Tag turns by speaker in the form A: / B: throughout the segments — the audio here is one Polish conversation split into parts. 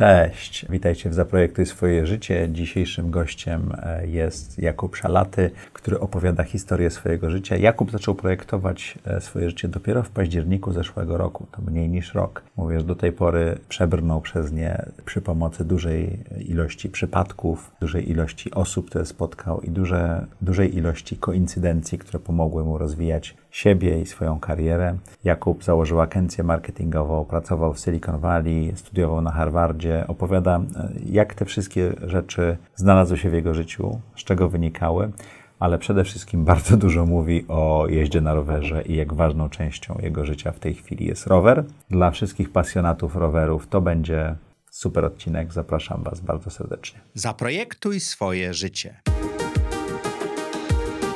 A: Cześć, witajcie w Zaprojektuj swoje życie. Dzisiejszym gościem e, jest Jakub Szalaty, który opowiada historię swojego życia. Jakub zaczął projektować e, swoje życie dopiero w październiku zeszłego roku, to mniej niż rok. Mówię, że do tej pory przebrnął przez nie przy pomocy dużej ilości przypadków, dużej ilości osób, które spotkał i duże, dużej ilości koincydencji, które pomogły mu rozwijać siebie i swoją karierę. Jakub założył agencję marketingową, pracował w Silicon Valley, studiował na Harvardzie. Opowiada, e, jak te wszystkie rzeczy znalazły się w jego życiu, z czego wynikały, ale przede wszystkim bardzo dużo mówi o jeździe na rowerze i jak ważną częścią jego życia w tej chwili jest rower. Dla wszystkich pasjonatów rowerów to będzie super odcinek. Zapraszam Was bardzo serdecznie.
B: Zaprojektuj swoje życie.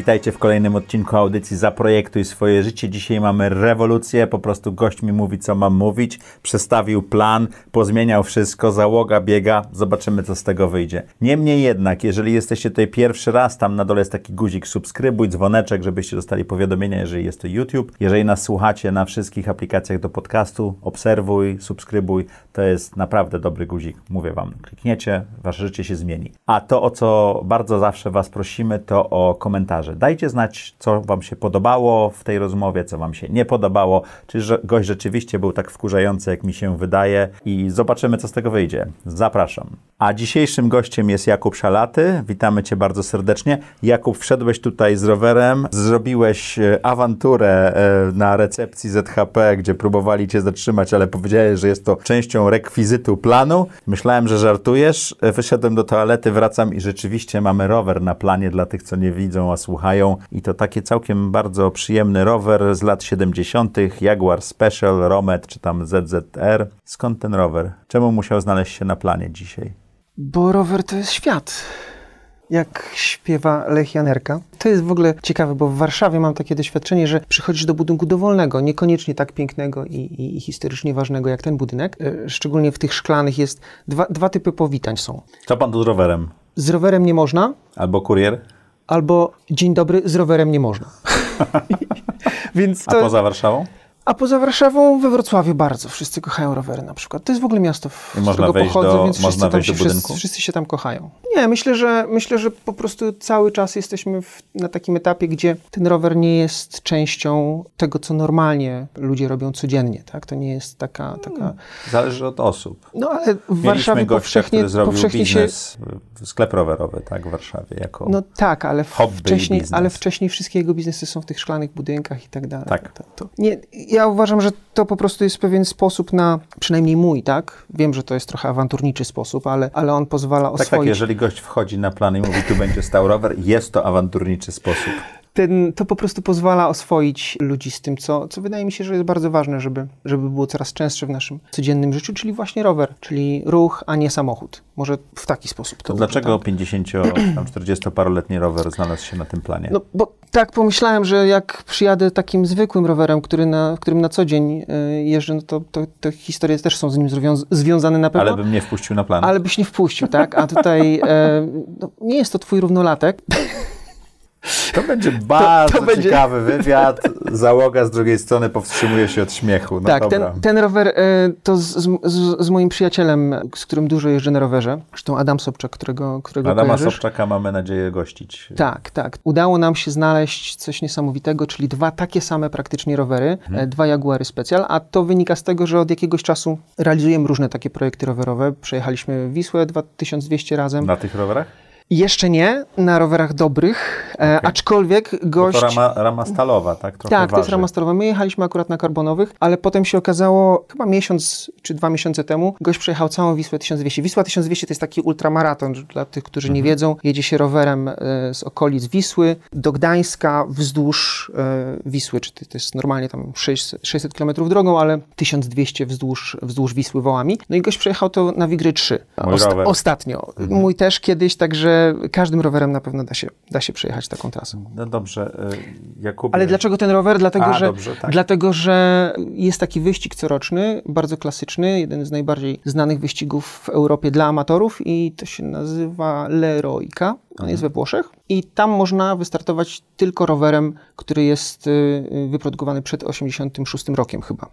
A: Witajcie w kolejnym odcinku audycji Zaprojektuj swoje życie. Dzisiaj mamy rewolucję, po prostu gość mi mówi, co mam mówić, przestawił plan, pozmieniał wszystko, załoga biega, zobaczymy, co z tego wyjdzie. Niemniej jednak, jeżeli jesteście tutaj pierwszy raz, tam na dole jest taki guzik subskrybuj, dzwoneczek, żebyście dostali powiadomienia, jeżeli jest to YouTube. Jeżeli nas słuchacie na wszystkich aplikacjach do podcastu, obserwuj, subskrybuj, to jest naprawdę dobry guzik, mówię Wam. Klikniecie, Wasze życie się zmieni. A to, o co bardzo zawsze Was prosimy, to o komentarze komentarze. Dajcie znać, co Wam się podobało w tej rozmowie, co Wam się nie podobało, czy gość rzeczywiście był tak wkurzający, jak mi się wydaje i zobaczymy, co z tego wyjdzie. Zapraszam. A dzisiejszym gościem jest Jakub Szalaty. Witamy Cię bardzo serdecznie. Jakub, wszedłeś tutaj z rowerem, zrobiłeś e, awanturę e, na recepcji ZHP, gdzie próbowali Cię zatrzymać, ale powiedziałeś, że jest to częścią rekwizytu planu. Myślałem, że żartujesz. E, wyszedłem do toalety, wracam i rzeczywiście mamy rower na planie dla tych, co nie widzą, a słuchają. I to taki całkiem bardzo przyjemny rower z lat 70. Jaguar Special, Romet czy tam ZZR. Skąd ten rower? Czemu musiał znaleźć się na planie dzisiaj?
C: Bo rower to jest świat. Jak śpiewa Lech Janerka. To jest w ogóle ciekawe, bo w Warszawie mam takie doświadczenie, że przychodzisz do budynku dowolnego, niekoniecznie tak pięknego i, i, i historycznie ważnego jak ten budynek. E, szczególnie w tych szklanych jest dwa, dwa typy powitań są.
A: Co pan tu z rowerem?
C: Z rowerem nie można.
A: Albo kurier?
C: albo dzień dobry, z rowerem nie można.
A: Więc to... A poza Warszawą?
C: A poza Warszawą we Wrocławiu bardzo. Wszyscy kochają rowery na przykład. To jest w ogóle miasto, w
A: I którego pochodzę, do,
C: więc
A: można
C: wszyscy,
A: tam się,
C: wszyscy, wszyscy, się tam kochają. Nie, myślę, że myślę, że po prostu cały czas jesteśmy w, na takim etapie, gdzie ten rower nie jest częścią tego, co normalnie ludzie robią codziennie. Tak? To nie jest taka... taka... Hmm.
A: Zależy od osób.
C: No ale w Warszawie
A: gościa,
C: powszechnie,
A: który zrobił
C: powszechnie
A: biznes, się... sklep rowerowy, tak, w Warszawie, jako
C: No tak, ale wcześniej, ale wcześniej wszystkie jego biznesy są w tych szklanych budynkach i tak dalej.
A: Tak.
C: To, to, nie, ja uważam, że to po prostu jest pewien sposób na, przynajmniej mój, tak? Wiem, że to jest trochę awanturniczy sposób, ale, ale on pozwala oswoić...
A: Tak, tak, jeżeli gość wchodzi na plan i mówi, tu będzie stał rower, jest to awanturniczy sposób
C: ten, to po prostu pozwala oswoić ludzi z tym, co, co wydaje mi się, że jest bardzo ważne, żeby, żeby było coraz częstsze w naszym codziennym życiu, czyli właśnie rower, czyli ruch, a nie samochód. Może w taki sposób to
A: dlaczego 50-40-paroletni rower znalazł się na tym planie?
C: No bo tak pomyślałem, że jak przyjadę takim zwykłym rowerem, który na, którym na co dzień y, jeżdżę, no to, to, to historie też są z nim związane na pewno.
A: Ale bym nie wpuścił na plan.
C: Ale byś nie wpuścił, tak? A tutaj e, no, nie jest to twój równolatek.
A: To będzie bardzo to, to ciekawy będzie... wywiad. Załoga z drugiej strony powstrzymuje się od śmiechu. No
C: tak, ten, ten, rower y, to z, z, z, moim przyjacielem, z którym dużo jeżdżę na rowerze, zresztą Adam Sobczak, którego, którego
A: Adama
C: kojarzysz.
A: Sobczaka mamy nadzieję gościć.
C: Tak, tak. Udało nam się znaleźć coś niesamowitego, czyli dwa takie same praktycznie rowery, hmm. dwa Jaguary Special, a to wynika z tego, że od jakiegoś czasu realizujemy różne takie projekty rowerowe. Przejechaliśmy Wisłę 2200 razem.
A: Na tych rowerach?
C: Jeszcze nie, na rowerach dobrych, e, okay. aczkolwiek gość...
A: Bo to rama, rama stalowa, tak?
C: Trochę tak, waży. to jest rama stalowa. My jechaliśmy akurat na karbonowych, ale potem się okazało, chyba miesiąc czy dwa miesiące temu, gość przejechał całą Wisłę 1200. Wisła 1200 to jest taki ultramaraton, dla tych, którzy mhm. nie wiedzą. Jedzie się rowerem e, z okolic Wisły do Gdańska wzdłuż e, Wisły, czy to, jest normalnie tam 600, 600 km drogą, ale 1200 wzdłuż, wzdłuż Wisły wołami. No i gość przejechał to na Wigry 3.
A: Osta
C: ostatnio. Mhm. Mój też kiedyś, także że każdym rowerem na pewno da się, da się przejechać taką trasę.
A: No dobrze, y, Jakubie.
C: Ale dlaczego ten rower? Dlatego,
A: A,
C: że,
A: dobrze, tak.
C: dlatego, że jest taki wyścig coroczny, bardzo klasyczny, jeden z najbardziej znanych wyścigów w Europie dla amatorów i to się nazywa Leroika. On jest we Włoszech i tam można wystartować tylko rowerem, który jest y, wyprodukowany przed 86 rokiem chyba.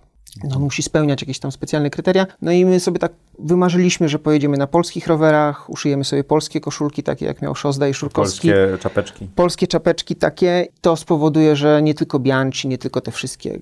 C: No, musi spełniać jakieś tam specjalne kryteria. No i my sobie tak wymarzyliśmy, że pojedziemy na polskich rowerach, uszyjemy sobie polskie koszulki, takie jak miał Szozda i Szurkowski
A: Polskie czapeczki.
C: polskie czapeczki takie, to spowoduje, że nie tylko Bianchi, nie tylko te wszystkie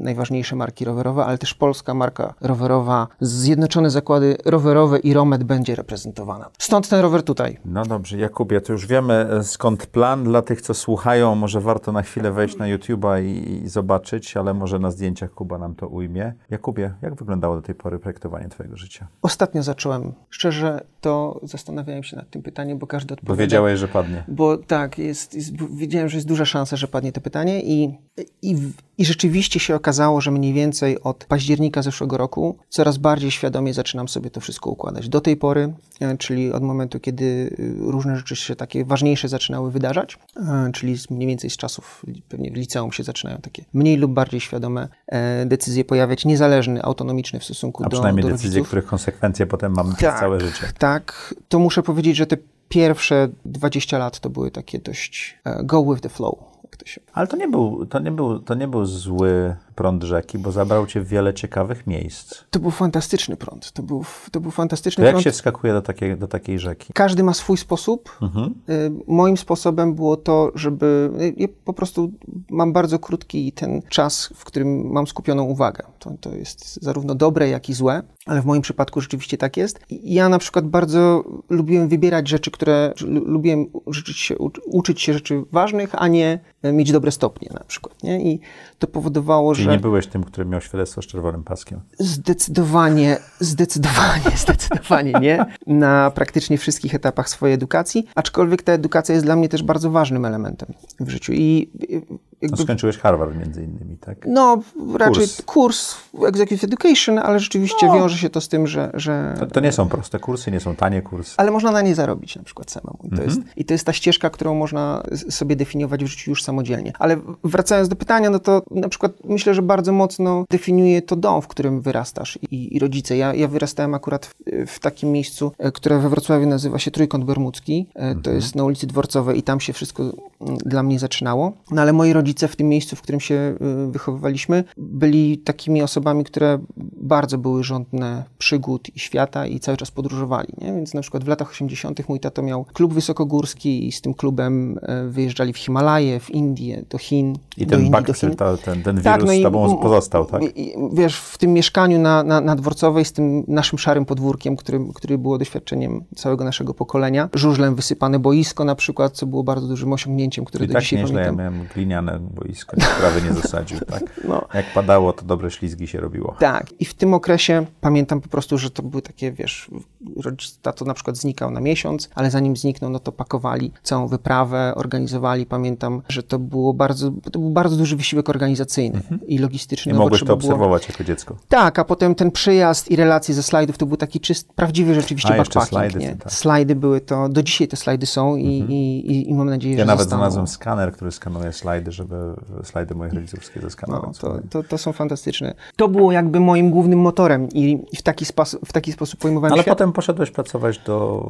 C: najważniejsze marki rowerowe, ale też polska marka rowerowa, Zjednoczone Zakłady Rowerowe i Romet będzie reprezentowana. Stąd ten rower tutaj.
A: No dobrze, Jakubie, to już wiemy e, skąd plan. Dla tych, co słuchają, może warto na chwilę wejść na YouTube'a i, i zobaczyć, ale może na zdjęciach Kuba nam to ujmie. Jakubie, jak wyglądało do tej pory projektowanie Twojego życia?
C: Ostatnio zacząłem. Szczerze to zastanawiałem się nad tym pytaniem, bo każdy
A: Bo
C: odpowiada.
A: wiedziałeś, że padnie.
C: Bo tak, jest, jest, wiedziałem, że jest duża szansa, że padnie to pytanie i, i, i rzeczywiście się okazało, że mniej więcej od października zeszłego roku coraz bardziej świadomie zaczynam sobie to wszystko układać. Do tej pory, e, czyli od momentu, kiedy y, różne rzeczy się takie ważniejsze zaczynały wydarzać, e, czyli mniej więcej z czasów, pewnie w liceum się zaczynają takie mniej lub bardziej świadome e, decyzje pojawiać, niezależne, autonomiczne w stosunku
A: A
C: do,
A: przynajmniej
C: do
A: decyzje,
C: rodziców.
A: których konsekwencje potem mamy przez
C: Tak.
A: całe życie.
C: Tak, to muszę powiedzieć, że te pierwsze 20 lat to były takie dość e, go with the flow, jak
A: Ale to nie był, to nie był, to nie był zły prąd rzeki, bo zabrał Cię w wiele ciekawych miejsc.
C: To był fantastyczny prąd. To był, to był
A: To
C: fantastyczny
A: jak
C: prąd.
A: się wskakuje do takiej, do takiej rzeki?
C: Każdy ma swój sposób.
A: Mhm.
C: Y, Moim sposobem było to, żeby. y, Ja po prostu mam bardzo krótki ten czas, w którym mam skupioną uwagę. To, to jest zarówno dobre, jak i złe, ale w moim przypadku rzeczywiście tak jest. Ja na przykład bardzo lubiłem wybierać rzeczy, które. Lubiłem uczyć się, ucz- uczyć się rzeczy ważnych, a nie e, mieć dobre stopnie na przykład. Nie? I to powodowało,
A: Czyli nie byłeś tym, który miał świadectwo z czerwonym paskiem.
C: Zdecydowanie, zdecydowanie, zdecydowanie nie. Na praktycznie wszystkich etapach swojej edukacji, aczkolwiek ta edukacja jest dla mnie też bardzo ważnym elementem w życiu. I y,
A: No,
C: jakby,
A: skończyłeś Harvard między innymi, tak?
C: no, raczej
A: Kurs.
C: kurs. Executive Education, ale rzeczywiście
A: No.
C: wiąże się to z tym, że. że
A: To, to nie są proste kursy, nie są tanie kursy.
C: ale można na nie zarobić na przykład samemu. I to,
A: Mhm.
C: jest, I to jest ta ścieżka, którą można sobie definiować w życiu już samodzielnie. Ale wracając do pytania, no to na przykład myślę, że bardzo mocno definiuje to dom, w którym wyrastasz i, i rodzice. Ja, ja wyrastałem akurat w, w takim miejscu, e, które we Wrocławiu nazywa się Trójkąt Bermudzki. E, To
A: Mhm.
C: jest na ulicy Dworcowej i tam się wszystko mm, dla mnie zaczynało. No ale moi rodzice w tym miejscu, w którym się y, wychowywaliśmy, byli takimi osobami, które bardzo były żądne przygód i świata i cały czas podróżowali. Nie? Więc na przykład w latach 80. mój tato miał klub wysokogórski i z tym klubem e, wyjeżdżali w Himalaje, w Indię, do Chin.
A: I ten
C: do
A: ten, ten wirus
C: Tak, no i
A: tobą pozostał, tak?
C: Wiesz, w tym mieszkaniu na, na, na Dworcowej z tym naszym szarym podwórkiem, którym, który było doświadczeniem całego naszego pokolenia, żużlem wysypane boisko na przykład, co było bardzo dużym osiągnięciem, które
A: I
C: do
A: tak
C: dzisiaj
A: nieźle, ja
C: pamiętam.
A: miałem gliniane boisko, prawie nie zasadził, tak?
C: No.
A: Jak padało, to dobre ślizgi się robiło.
C: Tak, i w tym okresie pamiętam po prostu, że to były takie, wiesz, tato na przykład znikał na miesiąc, ale zanim zniknął, no to pakowali całą wyprawę, organizowali. Pamiętam, że to było bardzo, to był bardzo duży wysiłek organizacyjny i logistyczny.
A: I
C: no
A: mogłeś to
C: było-
A: obserwować jako dziecko.
C: Tak, a potem ten przyjazd i relacje ze slajdów to był taki czyst, prawdziwy rzeczywiście
A: A,
C: backpacking.
A: slajdy,
C: nie?
A: tak.
C: Slajdy były to, do dzisiaj te slajdy są i, i, i, i mam nadzieję,
A: Ja
C: że
A: nawet
C: zostaną.
A: znalazłem skaner, który skanuje slajdy, żeby slajdy moich rodzicowskie
C: No,
A: zeskanować.
C: to, to, to są fantastyczne. To było jakby moim głównym motorem i, w, taki spas, w taki sposób pojmowałem
A: Ale
C: świat.
A: potem poszedłeś pracować do,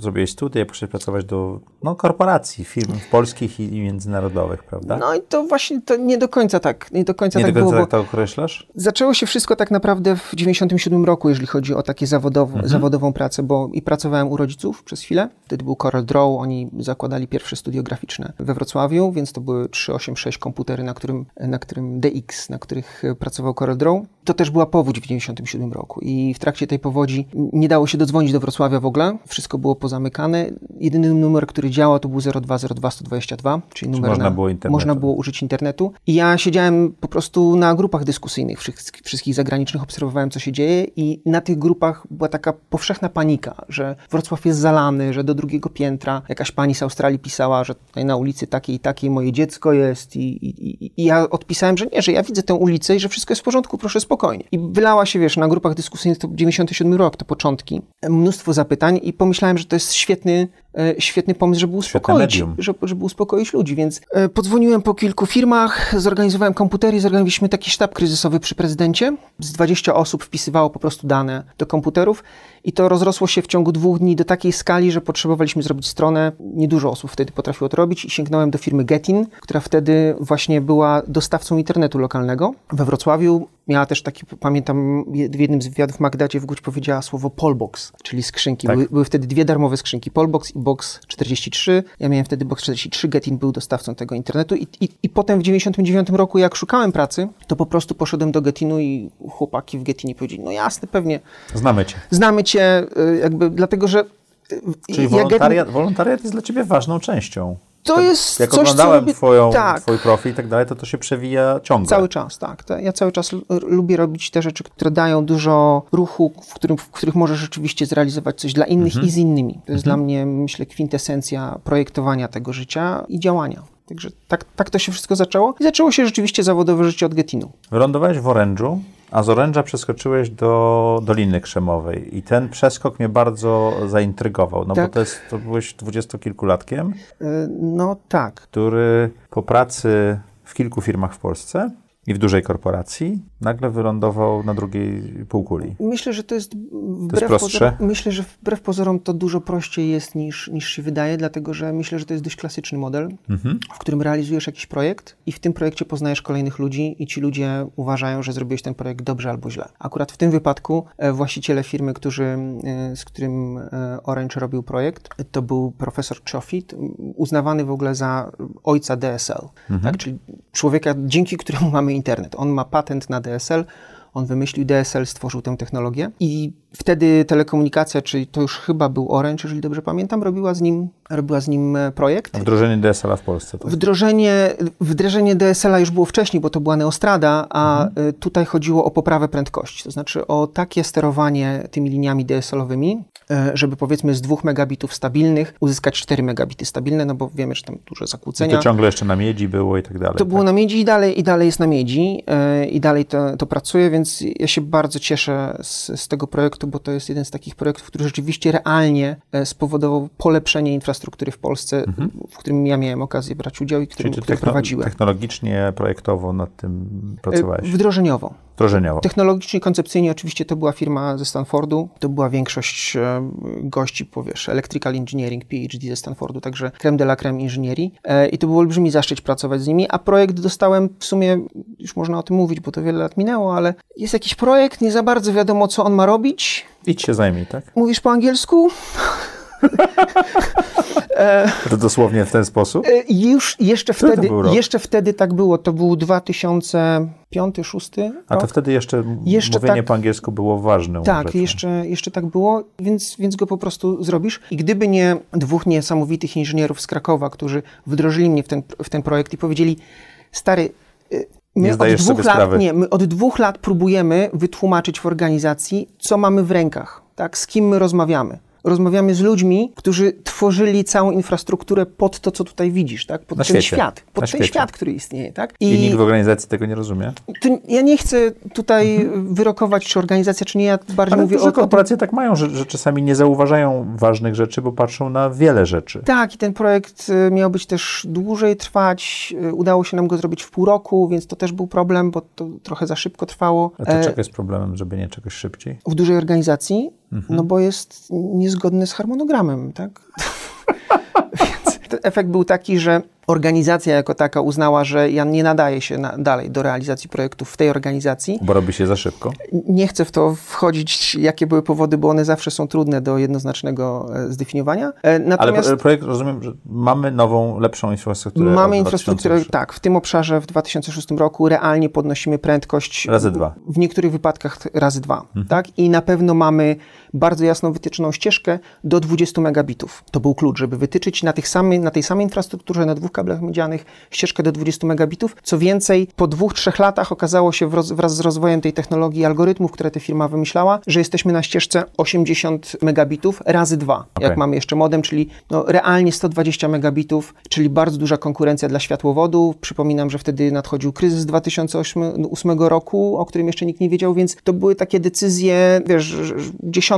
A: zrobiłeś studia, poszedłeś pracować do no, korporacji, firm polskich i, i międzynarodowych, prawda?
C: No i to właśnie to nie do końca tak, nie do końca
A: nie
C: tak
A: do końca
C: było,
A: tak to określasz?
C: zaczęło się wszystko tak naprawdę w 97 roku, jeżeli chodzi o takie
A: Mhm.
C: zawodową pracę, bo i pracowałem u rodziców przez chwilę. Wtedy był Corel Draw, oni zakładali pierwsze studio graficzne we Wrocławiu, więc to były 386 komputery, na którym, na którym DX, na których e, pracował Corel Draw. To też była powódź w 97 roku i w trakcie tej powodzi nie dało się dodzwonić do Wrocławia w ogóle, wszystko było pozamykane. Jedyny numer, który działał to był 0202 122, czyli numer
A: można
C: na,
A: było internetu?
C: można było użyć internetu. I ja siedziałem po prostu na grupach dyskusyjnych wszystkich, wszystkich zagranicznych, obserwowałem, co się dzieje, i na tych grupach była taka powszechna panika, że Wrocław jest zalany, że do drugiego piętra jakaś pani z Australii pisała, że tutaj na ulicy takiej i takiej moje dziecko jest. I, i, i, ja odpisałem, że nie, że ja widzę tę ulicę i że wszystko jest w porządku proszę spokojnie. I wylała się, wiesz, na grupach dyskusyjnych, to 97 rok, to początki, mnóstwo zapytań i pomyślałem, że to jest świetny, e, świetny pomysł, żeby uspokoić, żeby, żeby uspokoić ludzi, więc e, podzwoniłem po kilku firmach, zorganizowałem komputery zorganizowaliśmy taki sztab kryzysowy przy prezydencie. Z 20 osób wpisywało po prostu dane do komputerów i to rozrosło się w ciągu dwóch dni do takiej skali, że potrzebowaliśmy zrobić stronę. Niedużo osób wtedy potrafiło to robić i sięgnąłem do firmy Getin, która wtedy właśnie była dostawcą internetu lokalnego we Wrocławiu. Miała też taki, pamiętam, w jednym z wywiadów Magdacie w Łódź powiedziała słowo Polbox, czyli skrzynki.
A: Tak.
C: Były, były wtedy dwie darmowe skrzynki, Polbox i Box 43. Ja miałem wtedy Box 43, Getin był dostawcą tego internetu i, i, i potem w 99 roku, jak szukałem pracy, to po prostu poszedłem do Getinu i chłopaki w Getinie powiedzieli, no jasne, pewnie,
A: Znamy cię.
C: znamy cię, y, jakby dlatego, że y,
A: Czyli wolontariat, wolontariat jest dla ciebie ważną częścią.
C: To
A: Tak,
C: jest
A: Jak
C: coś, co
A: oglądałem
C: robię-
A: twoją,
C: tak.
A: twój profil i tak dalej, to to się przewija ciągle.
C: Cały czas, tak. Ja cały czas lubię robić te rzeczy, które dają dużo ruchu, w, którym, w których możesz rzeczywiście zrealizować coś dla innych
A: Mhm.
C: i z innymi. To jest dla mnie, myślę, kwintesencja projektowania tego życia i działania. Także tak, tak to się wszystko zaczęło. I zaczęło się rzeczywiście zawodowe życie od Getinu.
A: Wylądowałeś w Orężu, a z Oręża przeskoczyłeś do Doliny Krzemowej i ten przeskok mnie bardzo zaintrygował, no
C: Tak.
A: bo to, jest, to byłeś dwudziestokilkulatkiem,
C: Y, No tak.
A: który po pracy w kilku firmach w Polsce i w dużej korporacji nagle wylądował na drugiej półkuli.
C: Myślę, że to jest wbrew
A: prostsze?
C: pozorom, myślę, że wbrew pozorom to dużo prościej jest niż, niż się wydaje, dlatego że myślę, że to jest dość klasyczny model, w którym realizujesz jakiś projekt i w tym projekcie poznajesz kolejnych ludzi i ci ludzie uważają, że zrobiłeś ten projekt dobrze albo źle. Akurat w tym wypadku e, właściciele firmy, którzy, e, z którym e, Orange robił projekt, to był profesor Chofit, uznawany w ogóle za ojca DSL, tak? czyli człowieka, dzięki któremu mamy internet. On ma patent na DSL, on wymyślił DSL, stworzył tę technologię i wtedy telekomunikacja, czyli to już chyba był Orange, jeżeli dobrze pamiętam, robiła z nim, robiła z nim e, projekt.
A: Wdrożenie DSL-a w Polsce. Tak?
C: Wdrożenie, wdrożenie DSL-a już było wcześniej, bo to była Neostrada, a y, tutaj chodziło o poprawę prędkości, to znaczy o takie sterowanie tymi liniami DSL-owymi, y, żeby powiedzmy z 2 megabitów stabilnych uzyskać 4 megabity stabilne, no bo wiemy, że tam duże
A: I
C: zakłócenia.
A: to ciągle jeszcze na miedzi było i tak dalej.
C: To było
A: tak?
C: na miedzi i dalej, i dalej jest na miedzi i dalej to, to pracuje, więc ja się bardzo cieszę z, z tego projektu, bo to jest jeden z takich projektów, który rzeczywiście realnie e, spowodował polepszenie infrastruktury w Polsce, w którym ja miałem okazję brać udział i którym,
A: Czyli
C: który
A: techno-
C: prowadziłem.
A: technologicznie, projektowo nad tym
C: E,
A: pracowałeś?
C: Wdrożeniowo.
A: Wdrożeniowo.
C: Technologicznie, koncepcyjnie oczywiście to była firma ze Stanfordu, to była większość e, gości, powiesz, Electrical Engineering, PhD ze Stanfordu, także creme de la creme inżynierii e, i to był olbrzymi zaszczyt pracować z nimi, a projekt dostałem w sumie, już można o tym mówić, bo to wiele lat minęło, ale jest jakiś projekt, nie za bardzo wiadomo, co on ma robić.
A: Idź się zajmij, tak?
C: Mówisz po angielsku?
A: To dosłownie w ten sposób?
C: E, Już jeszcze
A: Który
C: wtedy, jeszcze wtedy tak było, to był 2005-2006
A: A to wtedy jeszcze,
C: Jeszcze
A: mówienie
C: tak-
A: po angielsku było ważną
C: Tak,
A: rzeczą.
C: jeszcze, jeszcze tak było, więc, więc go po prostu zrobisz. I gdyby nie dwóch niesamowitych inżynierów z Krakowa, którzy wdrożyli mnie w ten, w ten projekt i powiedzieli, stary, y, my od dwóch lat, nie, my od dwóch lat próbujemy wytłumaczyć w organizacji, co mamy w rękach, tak, z kim my rozmawiamy. Rozmawiamy z ludźmi, którzy tworzyli całą infrastrukturę pod to, co tutaj widzisz, tak? Pod
A: Na
C: ten
A: świecie.
C: świat, pod
A: Na
C: ten
A: świecie.
C: świat, który istnieje, tak?
A: I nikt w organizacji tego nie rozumie.
C: to ja nie chcę tutaj wyrokować, czy organizacja, czy nie, ja bardziej
A: Mhm. Ale
C: mówię
A: duże
C: o, o
A: korporacje tak mają, że, że czasami nie zauważają ważnych rzeczy, bo patrzą na wiele rzeczy.
C: Tak, i ten projekt y, miał być też dłużej trwać. y, Udało się nam go zrobić w pół roku, więc to też był problem, bo to trochę za szybko trwało.
A: A to
C: E,
A: czego jest problemem, żeby nie czegoś szybciej?
C: w dużej organizacji,
A: Mhm.
C: No bo jest niezgodny z harmonogramem, tak? Więc efekt był taki, że organizacja jako taka uznała, że ja nie nadaję się na, dalej do realizacji projektów w tej organizacji.
A: Bo robi się za szybko.
C: Nie chcę w to wchodzić, jakie były powody, bo one zawsze są trudne do jednoznacznego e, zdefiniowania. E,
A: Ale
C: Natomiast
A: pro- projekt, rozumiem, że mamy nową, lepszą infrastrukturę.
C: Mamy infrastrukturę,
A: 2006.
C: tak, w tym obszarze w 2006 roku realnie podnosimy prędkość.
A: Razy dwa. Mhm.
C: W niektórych wypadkach razy dwa, tak? I na pewno mamy bardzo jasną wytyczoną ścieżkę do 20 megabitów. To był klucz, żeby wytyczyć na, tych samej, na tej samej infrastrukturze, na dwóch kablach miedzianych ścieżkę do 20 megabitów. Co więcej, po dwóch, trzech latach okazało się wraz, z rozwojem tej technologii i algorytmów, które ta firma wymyślała, że jesteśmy na ścieżce 80 megabitów razy dwa,
A: Okej.
C: jak mamy jeszcze modem, czyli no, realnie 120 megabitów, czyli bardzo duża konkurencja dla światłowodów. Przypominam, że wtedy nadchodził kryzys 2008 roku, o którym jeszcze nikt nie wiedział, więc to były takie decyzje, wiesz, że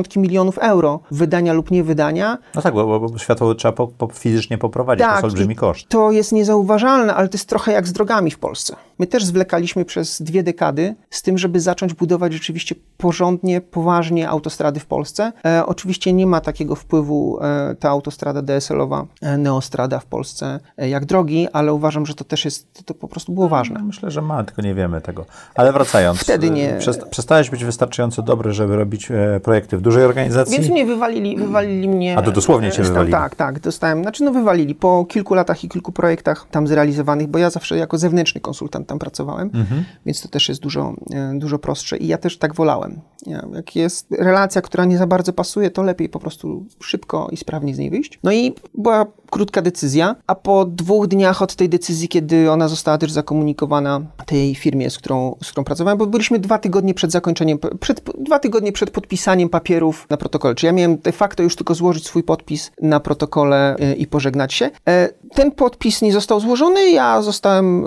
C: dziesiątki milionów euro wydania lub nie wydania.
A: No tak, bo, bo, światło trzeba po, po, fizycznie poprowadzić, to jest olbrzymi koszt.
C: To jest niezauważalne, ale to jest trochę jak z drogami w Polsce. My też zwlekaliśmy przez dwie dekady z tym, żeby zacząć budować rzeczywiście porządnie, poważnie autostrady w Polsce. E, oczywiście nie ma takiego wpływu e, ta autostrada DSL-owa, e, Neostrada w Polsce e, jak drogi, ale uważam, że to też jest, to, to po prostu było ważne.
A: Myślę, że ma, tylko nie wiemy tego. Ale wracając,
C: Wtedy nie.
A: e, przesta- przestałeś być wystarczająco dobry, żeby robić e, projekty w dużej organizacji?
C: Więc mnie wywalili, wywalili mnie.
A: A to dosłownie cię wywalili?
C: Tak, tak, dostałem, znaczy no wywalili po kilku latach i kilku projektach tam zrealizowanych, bo ja zawsze jako zewnętrzny konsultant tam pracowałem,
A: Mhm.
C: więc to też jest dużo, e, dużo prostsze i ja też tak wolałem. Ja, jak jest relacja, która nie za bardzo pasuje, to lepiej po prostu szybko i sprawnie z niej wyjść. No i była krótka decyzja, a po dwóch dniach od tej decyzji, kiedy ona została też zakomunikowana tej firmie, z którą, z którą pracowałem, bo byliśmy dwa tygodnie przed zakończeniem, przed, dwa tygodnie przed podpisaniem papierów na protokole. Czyli ja miałem de facto już tylko złożyć swój podpis na protokole e, i pożegnać się. E, Ten podpis nie został złożony, ja zostałem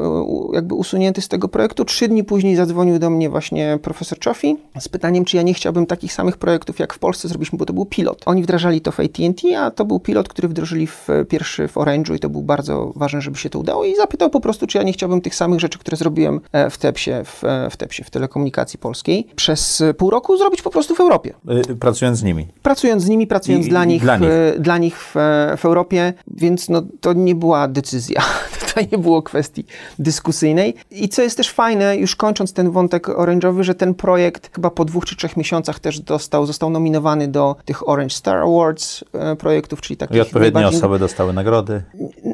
C: jakby usunięty z tego projektu. Trzy dni później zadzwonił do mnie właśnie profesor Chofi z pytaniem, czy ja nie chciałbym takich samych projektów, jak w Polsce zrobiliśmy, bo to był pilot. Oni wdrażali to w AT&T, a to był pilot, który wdrożyli w pierwszy w Orange'u i to był bardzo ważne, żeby się to udało i zapytał po prostu, czy ja nie chciałbym tych samych rzeczy, które zrobiłem e, w TEPSie, w, e, w TEPSie, w telekomunikacji polskiej, przez e, pół roku zrobić po prostu w Europie
A: Pracując z nimi.
C: pracując z nimi, pracując
A: I-
C: dla
A: i
C: nich,
A: dla nich.
C: dla nich w, w Europie, więc no, to nie była decyzja. Tutaj nie było kwestii dyskusyjnej. I co jest też fajne, już kończąc ten wątek orange'owy, że ten projekt chyba po dwóch czy trzech miesiącach też dostał, został nominowany do tych Orange Star Awards e, projektów, czyli takich
A: I odpowiednie
C: najbardziej-
A: osoby dostały nagrody.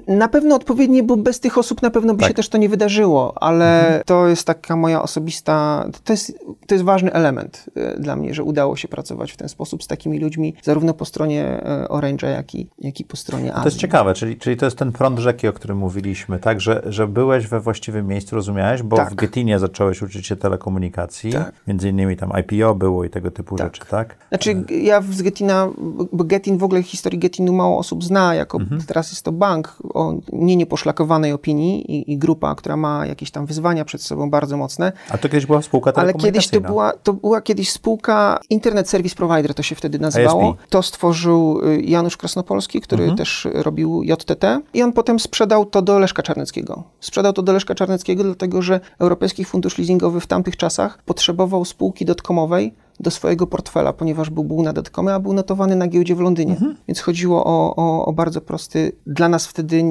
C: na pewno odpowiednie, bo bez tych osób na pewno by
A: Tak.
C: się też to nie wydarzyło, ale
A: Mhm.
C: to jest taka moja osobista, to jest, to jest ważny element e, dla mnie, że udało się pracować w ten sposób z takimi ludźmi, zarówno po stronie e, Orange'a, jak i, jak i po stronie
A: To jest
C: Azji.
A: ciekawe, czyli, czyli to jest ten prąd rzeki, o którym mówiliśmy, tak? Że, że byłeś we właściwym miejscu, rozumiałeś? Bo
C: Tak.
A: w Getinie zacząłeś uczyć się telekomunikacji,
C: Tak.
A: między innymi tam IPO było i tego typu
C: Tak.
A: rzeczy, tak?
C: Znaczy, ja z Getina, bo Getin w ogóle historii Getinu mało osób zna, jako
A: Mhm.
C: teraz jest to bank o nie nieposzlakowanej opinii i, i grupa, która ma jakieś tam wyzwania przed sobą bardzo mocne.
A: A to kiedyś była spółka
C: Ale kiedyś to
A: telekomunikacyjna.
C: była, to była kiedyś spółka Internet Service Provider, to się wtedy nazywało.
A: ISP.
C: To stworzył y, Janusz Krasnopolski, który
A: Mhm.
C: też robił JTT i on potem sprzedał to do Leszka Czarneckiego. Sprzedał to do Leszka Czarneckiego, dlatego że Europejski Fundusz Leasingowy w tamtych czasach potrzebował spółki dotkomowej do swojego portfela, ponieważ był, był na dotkomie, a był notowany na giełdzie w Londynie.
A: Mhm.
C: Więc chodziło o, o, o bardzo prosty, dla nas wtedy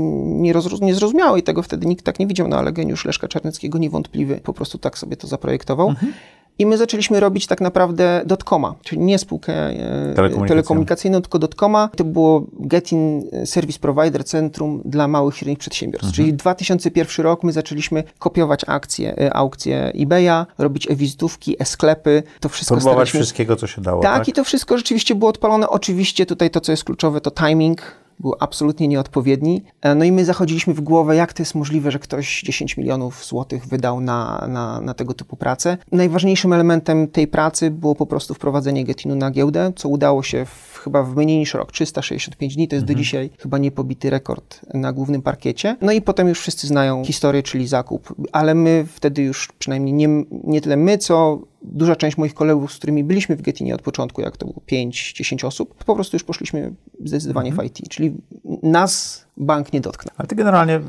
C: niezrozumiały i tego wtedy nikt tak nie widział, no ale geniusz Leszka Czarneckiego niewątpliwy po prostu tak sobie to zaprojektował.
A: Mhm.
C: I my zaczęliśmy robić tak naprawdę dotcoma, czyli nie spółkę e,
A: Telekomunikacyjną.
C: tylko dotcoma. To było Getin Service Provider Centrum dla małych i średnich przedsiębiorstw.
A: Mhm.
C: Czyli 2001 rok my zaczęliśmy kopiować akcje, e, aukcje eBaya, robić e-wizytówki, e-sklepy. To wszystko
A: Próbować
C: staraliśmy...
A: wszystkiego, co się dało,
C: Tak,
A: tak?
C: i to wszystko rzeczywiście było odpalone. Oczywiście tutaj to, co jest kluczowe, to timing był absolutnie nieodpowiedni. E, No i my zachodziliśmy w głowę, jak to jest możliwe, że ktoś 10 milionów złotych wydał na, na, na tego typu pracę. Najważniejszym elementem tej pracy było po prostu wprowadzenie Getinu na giełdę, co udało się w, chyba w mniej niż rok, 365 dni, to jest do dzisiaj chyba niepobity rekord na głównym parkiecie. No i potem już wszyscy znają historię, czyli zakup, ale my wtedy już przynajmniej nie, nie tyle my, co duża część moich kolegów, z którymi byliśmy w Getinie od początku, jak to było 5-10 osób, po prostu już poszliśmy zdecydowanie w IT, czyli nas bank nie dotknął.
A: Ale ty generalnie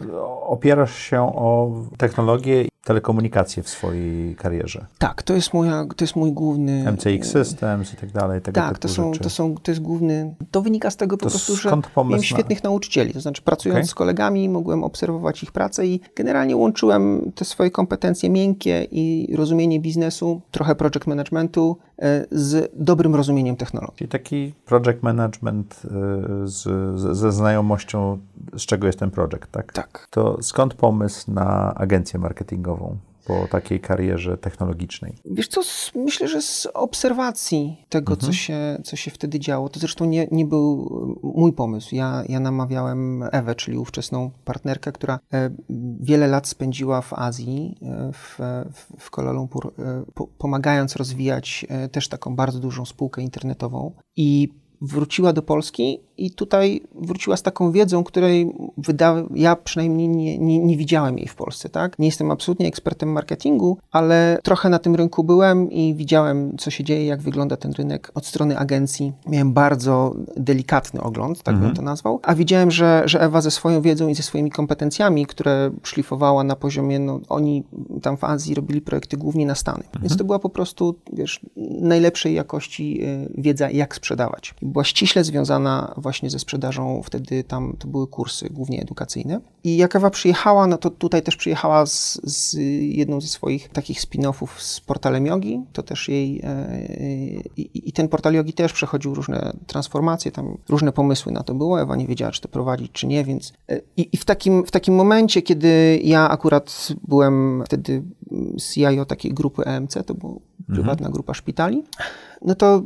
A: opierasz się o technologię telekomunikację w swojej karierze.
C: Tak, to jest, moja, to jest mój główny...
A: MCX Systems i tak dalej, tego
C: Tak, to są,
A: rzeczy.
C: to są, to jest główny, to wynika z tego po
A: To
C: prostu, że miałem
A: na-
C: świetnych nauczycieli, to znaczy pracując
A: Okej.
C: z kolegami mogłem obserwować ich pracę i generalnie łączyłem te swoje kompetencje miękkie i rozumienie biznesu, trochę project managementu e, z dobrym rozumieniem technologii.
A: Czyli taki project management y, z, z, ze znajomością, z czego jest ten project, tak?
C: Tak.
A: To skąd pomysł na agencję marketingową? Po takiej karierze technologicznej?
C: Wiesz co, myślę, że z obserwacji tego, co, się, co się wtedy działo, to zresztą nie, nie był mój pomysł. Ja, ja namawiałem Ewę, czyli ówczesną partnerkę, która e, wiele lat spędziła w Azji, e, w, w, Kuala Lumpur, e, po, pomagając rozwijać też taką bardzo dużą spółkę internetową i wróciła do Polski i tutaj wróciła z taką wiedzą, której wyda, ja przynajmniej nie, nie, nie widziałem jej w Polsce. Tak? Nie jestem absolutnie ekspertem marketingu, ale trochę na tym rynku byłem i widziałem, co się dzieje, jak wygląda ten rynek od strony agencji. Miałem bardzo delikatny ogląd, tak bym to nazwał, a widziałem, że, że Ewa ze swoją wiedzą i ze swoimi kompetencjami, które szlifowała na poziomie, no, oni tam w Azji robili projekty głównie na Stany. Więc to była po prostu, wiesz, najlepszej jakości y, wiedza, jak sprzedawać. Była ściśle związana właśnie ze sprzedażą, wtedy tam to były kursy głównie edukacyjne. I jak Ewa przyjechała, no to tutaj też przyjechała z, z jedną ze swoich takich spin-offów z portalem Yogi, to też jej e, i, i ten portal Yogi też przechodził różne transformacje, tam różne pomysły na to było, Ewa nie wiedziała, czy to prowadzić, czy nie, więc e, i, i w, takim, w takim momencie, kiedy ja akurat byłem wtedy CIO takiej grupy EMC, to była prywatna grupa szpitali, no to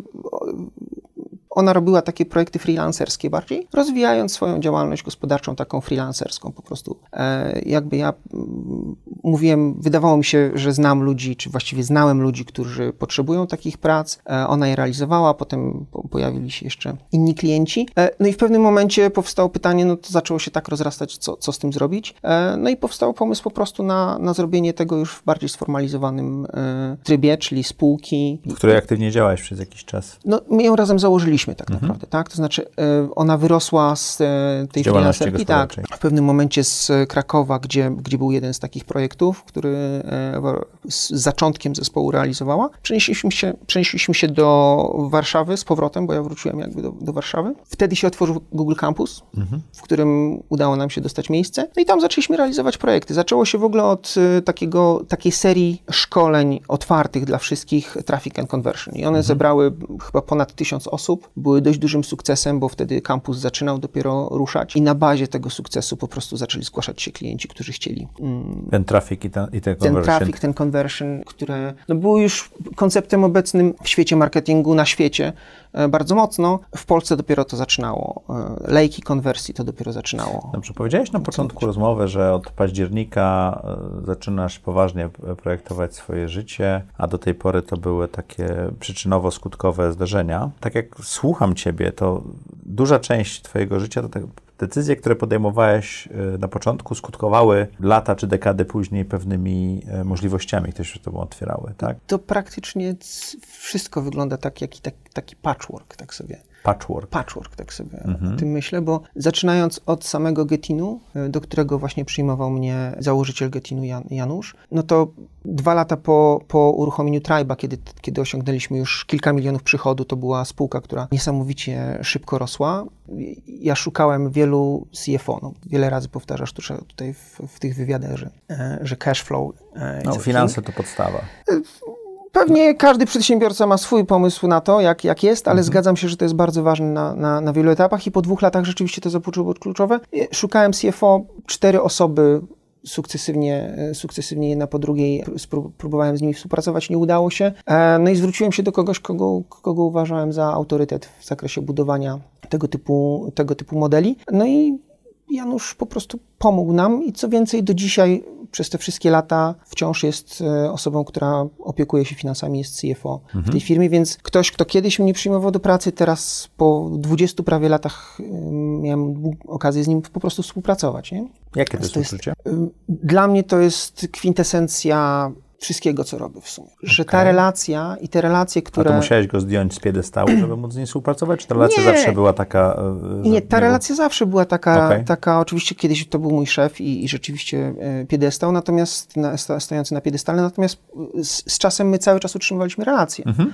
C: ona robiła takie projekty freelancerskie bardziej, rozwijając swoją działalność gospodarczą taką freelancerską po prostu. E, jakby ja mm, mówiłem, wydawało mi się, że znam ludzi, czy właściwie znałem ludzi, którzy potrzebują takich prac. E, ona je realizowała, potem po, pojawili się jeszcze inni klienci. E, no i w pewnym momencie powstało pytanie, no to zaczęło się tak rozrastać, co, co z tym zrobić. E, no i powstał pomysł po prostu na, na zrobienie tego już w bardziej sformalizowanym e, trybie, czyli spółki.
A: W której aktywnie działałeś przez jakiś czas.
C: No, my ją razem założyliśmy tak naprawdę, tak? To znaczy, e, ona wyrosła z e, tej freelancerki, tak, w pewnym momencie z Krakowa, gdzie, gdzie był jeden z takich projektów, który e, z zaczątkiem zespołu realizowała. Przenieśliśmy się, przenieśliśmy się do Warszawy z powrotem, bo ja wróciłem jakby do, do Warszawy. Wtedy się otworzył Google Campus, w którym udało nam się dostać miejsce. No i tam zaczęliśmy realizować projekty. Zaczęło się w ogóle od takiego, takiej serii szkoleń otwartych dla wszystkich Traffic and Conversion. I one zebrały chyba ponad tysiąc osób. Były dość dużym sukcesem, bo wtedy kampus zaczynał dopiero ruszać i na bazie tego sukcesu po prostu zaczęli zgłaszać się klienci, którzy chcieli mm,
A: Ten trafik i, ten, i ten
C: ten
A: conversion.
C: traffic, ten conversion, które no, było już konceptem obecnym w świecie marketingu na świecie bardzo mocno. W Polsce dopiero to zaczynało. E, lejki konwersji to dopiero zaczynało.
A: Dobrze, powiedziałeś na początku rozmowy, że od października e, zaczynasz poważnie projektować swoje życie, a do tej pory to były takie przyczynowo-skutkowe zdarzenia. Tak jak słucham Ciebie, to duża część Twojego życia to tak decyzje, które podejmowałeś e, na początku, skutkowały lata czy dekady później pewnymi e, możliwościami, które się Tobą otwierały, tak?
C: To praktycznie wszystko wygląda tak, jak i tak, taki patchwork, tak sobie.
A: Patchwork.
C: patchwork, tak sobie o tym myślę, bo zaczynając od samego Getinu, y, do którego właśnie przyjmował mnie założyciel Getinu Jan, Janusz, no to dwa lata po, po uruchomieniu Tribe'a, kiedy, kiedy osiągnęliśmy już kilka milionów przychodu, to była spółka, która niesamowicie szybko rosła. Ja szukałem wielu CFO, no, wiele razy powtarzasz tu- tutaj w, w tych wywiadach, że, e, że cash flow e,
A: No, finanse to podstawa.
C: Pewnie każdy przedsiębiorca ma swój pomysł na to, jak, jak jest, ale zgadzam się, że to jest bardzo ważne na, na, na wielu etapach i po dwóch latach rzeczywiście to zapoczęło być kluczowe. Szukałem CFO, cztery osoby sukcesywnie, e, sukcesywnie jedna po drugiej próbowałem z nimi współpracować, nie udało się. E, No i zwróciłem się do kogoś, kogo, kogo uważałem za autorytet w zakresie budowania tego typu, tego typu modeli. No i Janusz po prostu pomógł nam i co więcej, do dzisiaj przez te wszystkie lata wciąż jest e, osobą, która opiekuje się finansami, jest CFO w tej firmie, więc ktoś, kto kiedyś mnie przyjmował do pracy, teraz po 20 prawie latach miałem okazję z nim po prostu współpracować. Nie?
A: Jakie to jest
C: To jest-
A: uczucie?
C: Dla mnie to jest kwintesencja wszystkiego, co robię w sumie. Że ta relacja i te relacje,
A: A
C: które...
A: to musiałeś go zdjąć z piedestału, żeby móc z nim współpracować? Czy ta relacja
C: Nie.
A: zawsze była taka... e, że
C: Nie, ta relacja zawsze była taka,
A: Okej.
C: taka oczywiście kiedyś to był mój szef i, i rzeczywiście e, piedestał, natomiast na, stojący na piedestale, natomiast e, z, z czasem my cały czas utrzymywaliśmy relacje.
A: Mhm.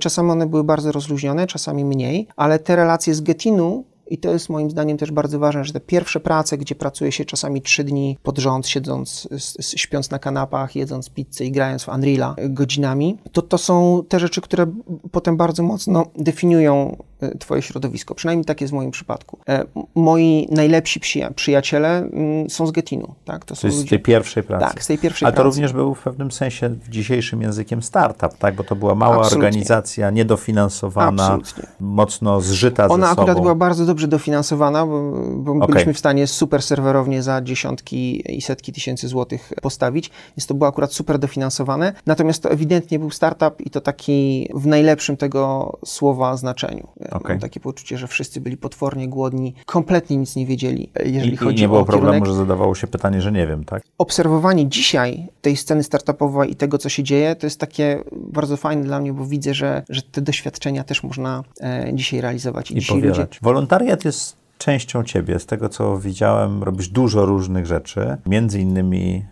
C: Czasami one były bardzo rozluźnione, czasami mniej, ale te relacje z Getinu I to jest moim zdaniem też bardzo ważne, że te pierwsze prace, gdzie pracuje się czasami trzy dni pod rząd, siedząc, śpiąc na kanapach, jedząc pizzę i grając w Unreala godzinami, to to są te rzeczy, które potem bardzo mocno definiują e, twoje środowisko. Przynajmniej tak jest w moim przypadku. E, Moi najlepsi przyja- przyjaciele mm, są z Getinu, tak? To są
A: To z tej pierwszej pracy.
C: Tak, z tej pierwszej
A: to
C: pracy.
A: również był w pewnym sensie dzisiejszym językiem startup, tak? Bo to była mała
C: Absolutnie.
A: organizacja, niedofinansowana,
C: Absolutnie.
A: mocno zżyta
C: Ona
A: ze sobą.
C: akurat była bardzo dobrze dofinansowana, bo, bo
A: Okej.
C: byliśmy w stanie super serwerownie za dziesiątki i setki tysięcy złotych postawić, więc to było akurat super dofinansowane. Natomiast to ewidentnie był startup i to taki w najlepszym tego słowa znaczeniu.
A: Okej.
C: Mam takie poczucie, że wszyscy byli potwornie głodni, kompletnie nic nie wiedzieli, jeżeli
A: I,
C: chodzi
A: I nie było
C: o
A: problemu,
C: kierunek.
A: że zadawało się pytanie, że nie wiem, tak?
C: Obserwowanie dzisiaj tej sceny startupowej i tego, co się dzieje, to jest takie bardzo fajne dla mnie, bo widzę, że, że te doświadczenia też można e, dzisiaj realizować. I,
A: I
C: dzisiaj
A: powielać. Wolontariat jest częścią ciebie. Z tego, co widziałem, robisz dużo różnych rzeczy. Między innymi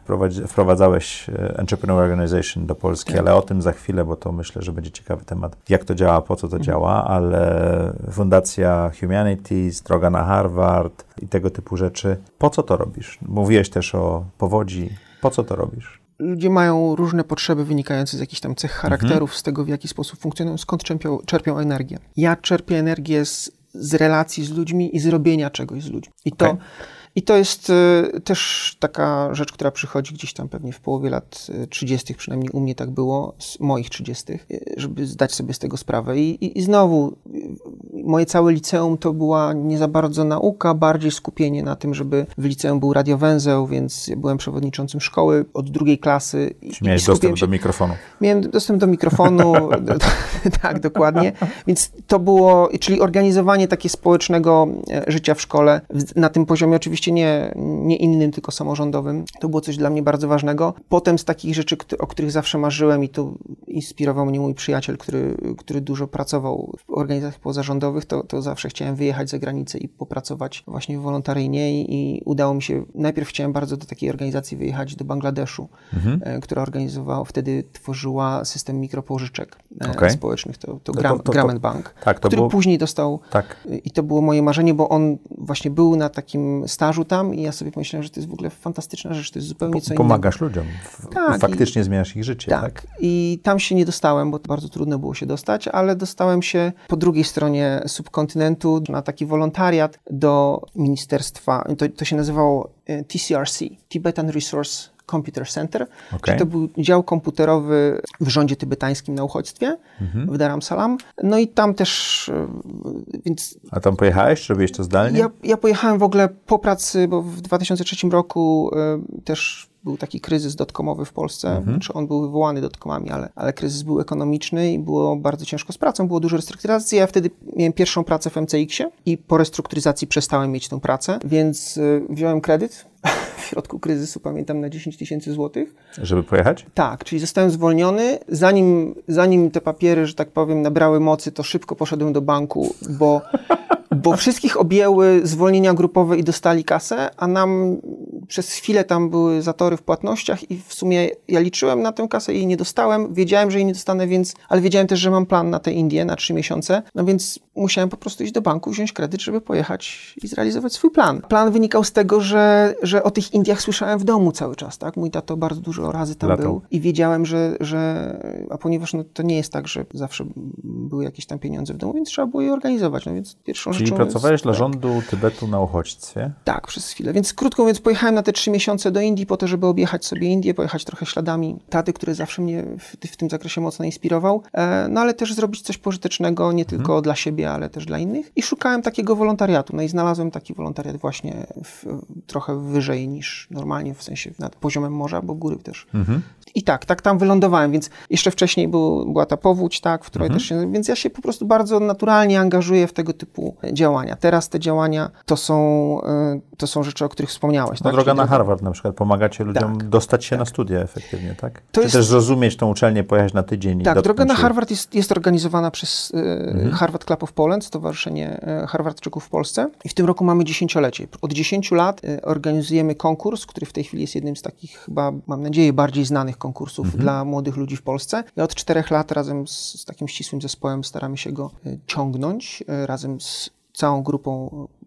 A: wprowadzałeś e, Entrepreneur Organization do Polski,
C: Tak.
A: ale o tym za chwilę, bo to myślę, że będzie ciekawy temat, jak to działa, po co to
C: Mhm.
A: działa, ale Fundacja Humanities, droga na Harvard i tego typu rzeczy. Po co to robisz? Mówiłeś też o powodzi. Po co to robisz?
C: ludzie mają różne potrzeby wynikające z jakichś tam cech charakterów, z tego, w jaki sposób funkcjonują, skąd czerpią, czerpią energię. Ja czerpię energię z, z relacji z ludźmi i z robienia czegoś z ludźmi. I to. I to jest y, też taka rzecz, która przychodzi gdzieś tam pewnie w połowie lat y, 30., przynajmniej u mnie tak było, z moich 30., y, żeby zdać sobie z tego sprawę. I, i, i znowu, y, moje całe liceum to była nie za bardzo nauka, bardziej skupienie na tym, żeby w liceum był radiowęzeł, więc ja byłem przewodniczącym szkoły od drugiej klasy. i-
A: Czy miałeś dostęp
C: się-
A: do mikrofonu?
C: Miałem dostęp do mikrofonu, do, tak, dokładnie. Więc to było, czyli organizowanie takie społecznego e, życia w szkole, na tym poziomie oczywiście nie, nie innym, tylko samorządowym. To było coś dla mnie bardzo ważnego. Potem z takich rzeczy, o których zawsze marzyłem i tu inspirował mnie mój przyjaciel, który, który dużo pracował w organizacjach pozarządowych, to, to zawsze chciałem wyjechać za granicę i popracować właśnie wolontaryjnie i, i udało mi się, najpierw chciałem bardzo do takiej organizacji wyjechać do Bangladeszu, e, która organizowała, wtedy tworzyła system mikropożyczek e,
A: Okej.
C: społecznych, to, to,
A: to-
C: Gram,
A: to- to-
C: Grameen Bank,
A: tak, to
C: który
A: było-
C: później dostał
A: Tak.
C: i to było moje marzenie, bo on właśnie był na takim stażu tam i ja sobie pomyślałem, że to jest w ogóle fantastyczna rzecz, to jest zupełnie co innego.
A: Pomagasz ludziom. W,
C: Tak,
A: faktycznie zmieniasz ich życie, tak?
C: Tak. I tam się nie dostałem, bo bardzo trudno było się dostać, ale dostałem się po drugiej stronie subkontynentu na taki wolontariat do ministerstwa. To, to się nazywało e, TCRC, Tibetan Resource Computer Center. Czyli to był dział komputerowy w rządzie tybetańskim na uchodźstwie
A: Mhm.
C: w Dharamsalam. No i tam też, e, więc
A: A tam pojechałeś, czy robiłeś to zdalnie?
C: ja, ja pojechałem w ogóle po pracy, bo w 2003 roku y, też był taki kryzys dotkomowy w Polsce. Znaczy on był wywołany dotkomami, ale, ale kryzys był ekonomiczny i było bardzo ciężko z pracą, było dużo restrukturyzacji. Ja wtedy miałem pierwszą pracę w MCX-ie i po restrukturyzacji przestałem mieć tą pracę, więc y, wziąłem kredyt w środku kryzysu, pamiętam, na 10 tysięcy złotych.
A: Żeby pojechać?
C: Tak, czyli zostałem zwolniony. Zanim, zanim te papiery, że tak powiem, nabrały mocy, to szybko poszedłem do banku, bo, bo wszystkich objęły zwolnienia grupowe i dostali kasę, a nam przez chwilę tam były zatory w płatnościach i w sumie ja liczyłem na tę kasę i jej nie dostałem. Wiedziałem, że jej nie dostanę, więc, ale wiedziałem też, że mam plan na te Indie na trzy miesiące, no więc musiałem po prostu iść do banku, wziąć kredyt, żeby pojechać i zrealizować swój plan. Plan wynikał z tego, że, że o tych Indiach słyszałem w domu cały czas, tak? Mój tato bardzo dużo razy tam był i wiedziałem, że, że a ponieważ no, to nie jest tak, że zawsze były jakieś tam pieniądze w domu, więc trzeba było je organizować, no więc pierwszą
A: Czyli
C: rzeczą
A: pracowałeś
C: jest,
A: dla
C: tak,
A: rządu Tybetu na uchodźstwie.
C: tak, przez chwilę. Więc krótko mówiąc, pojechałem na te trzy miesiące do Indii po to, żeby objechać sobie Indię, pojechać trochę śladami taty, który zawsze mnie w, w tym zakresie mocno inspirował, e, no ale też zrobić coś pożytecznego, nie tylko dla siebie, ale też dla innych. I szukałem takiego wolontariatu. No i znalazłem taki wolontariat właśnie w, trochę wyżej niż normalnie, w sensie nad poziomem morza, bo góry też. I tak, tak tam wylądowałem, więc jeszcze wcześniej był, była ta powódź, tak, w której też się, więc ja się po prostu bardzo naturalnie angażuję w tego typu działania. Teraz te działania to są, e, to są rzeczy, o których wspomniałeś.
A: No,
C: tak?
A: droga
C: Czyli
A: na Harvard na przykład. Pomagacie ludziom
C: Tak,
A: dostać się na studia efektywnie, tak?
C: To
A: Czy
C: jest-
A: też zrozumieć tą uczelnię, pojechać na tydzień i
C: Tak, droga na? Harvard jest, jest organizowana przez e,
A: Mhm.
C: Harvard Club of Poland, Stowarzyszenie e, Harvardczyków w Polsce. I w tym roku mamy dziesięciolecie. Od 10 lat organizujemy konkurs, który w tej chwili jest jednym z takich chyba, mam nadzieję, bardziej znanych konkursów
A: Mhm.
C: dla młodych ludzi w Polsce. I od czterech lat razem z, z takim ścisłym zespołem staramy się go e, ciągnąć, e, razem z całą grupą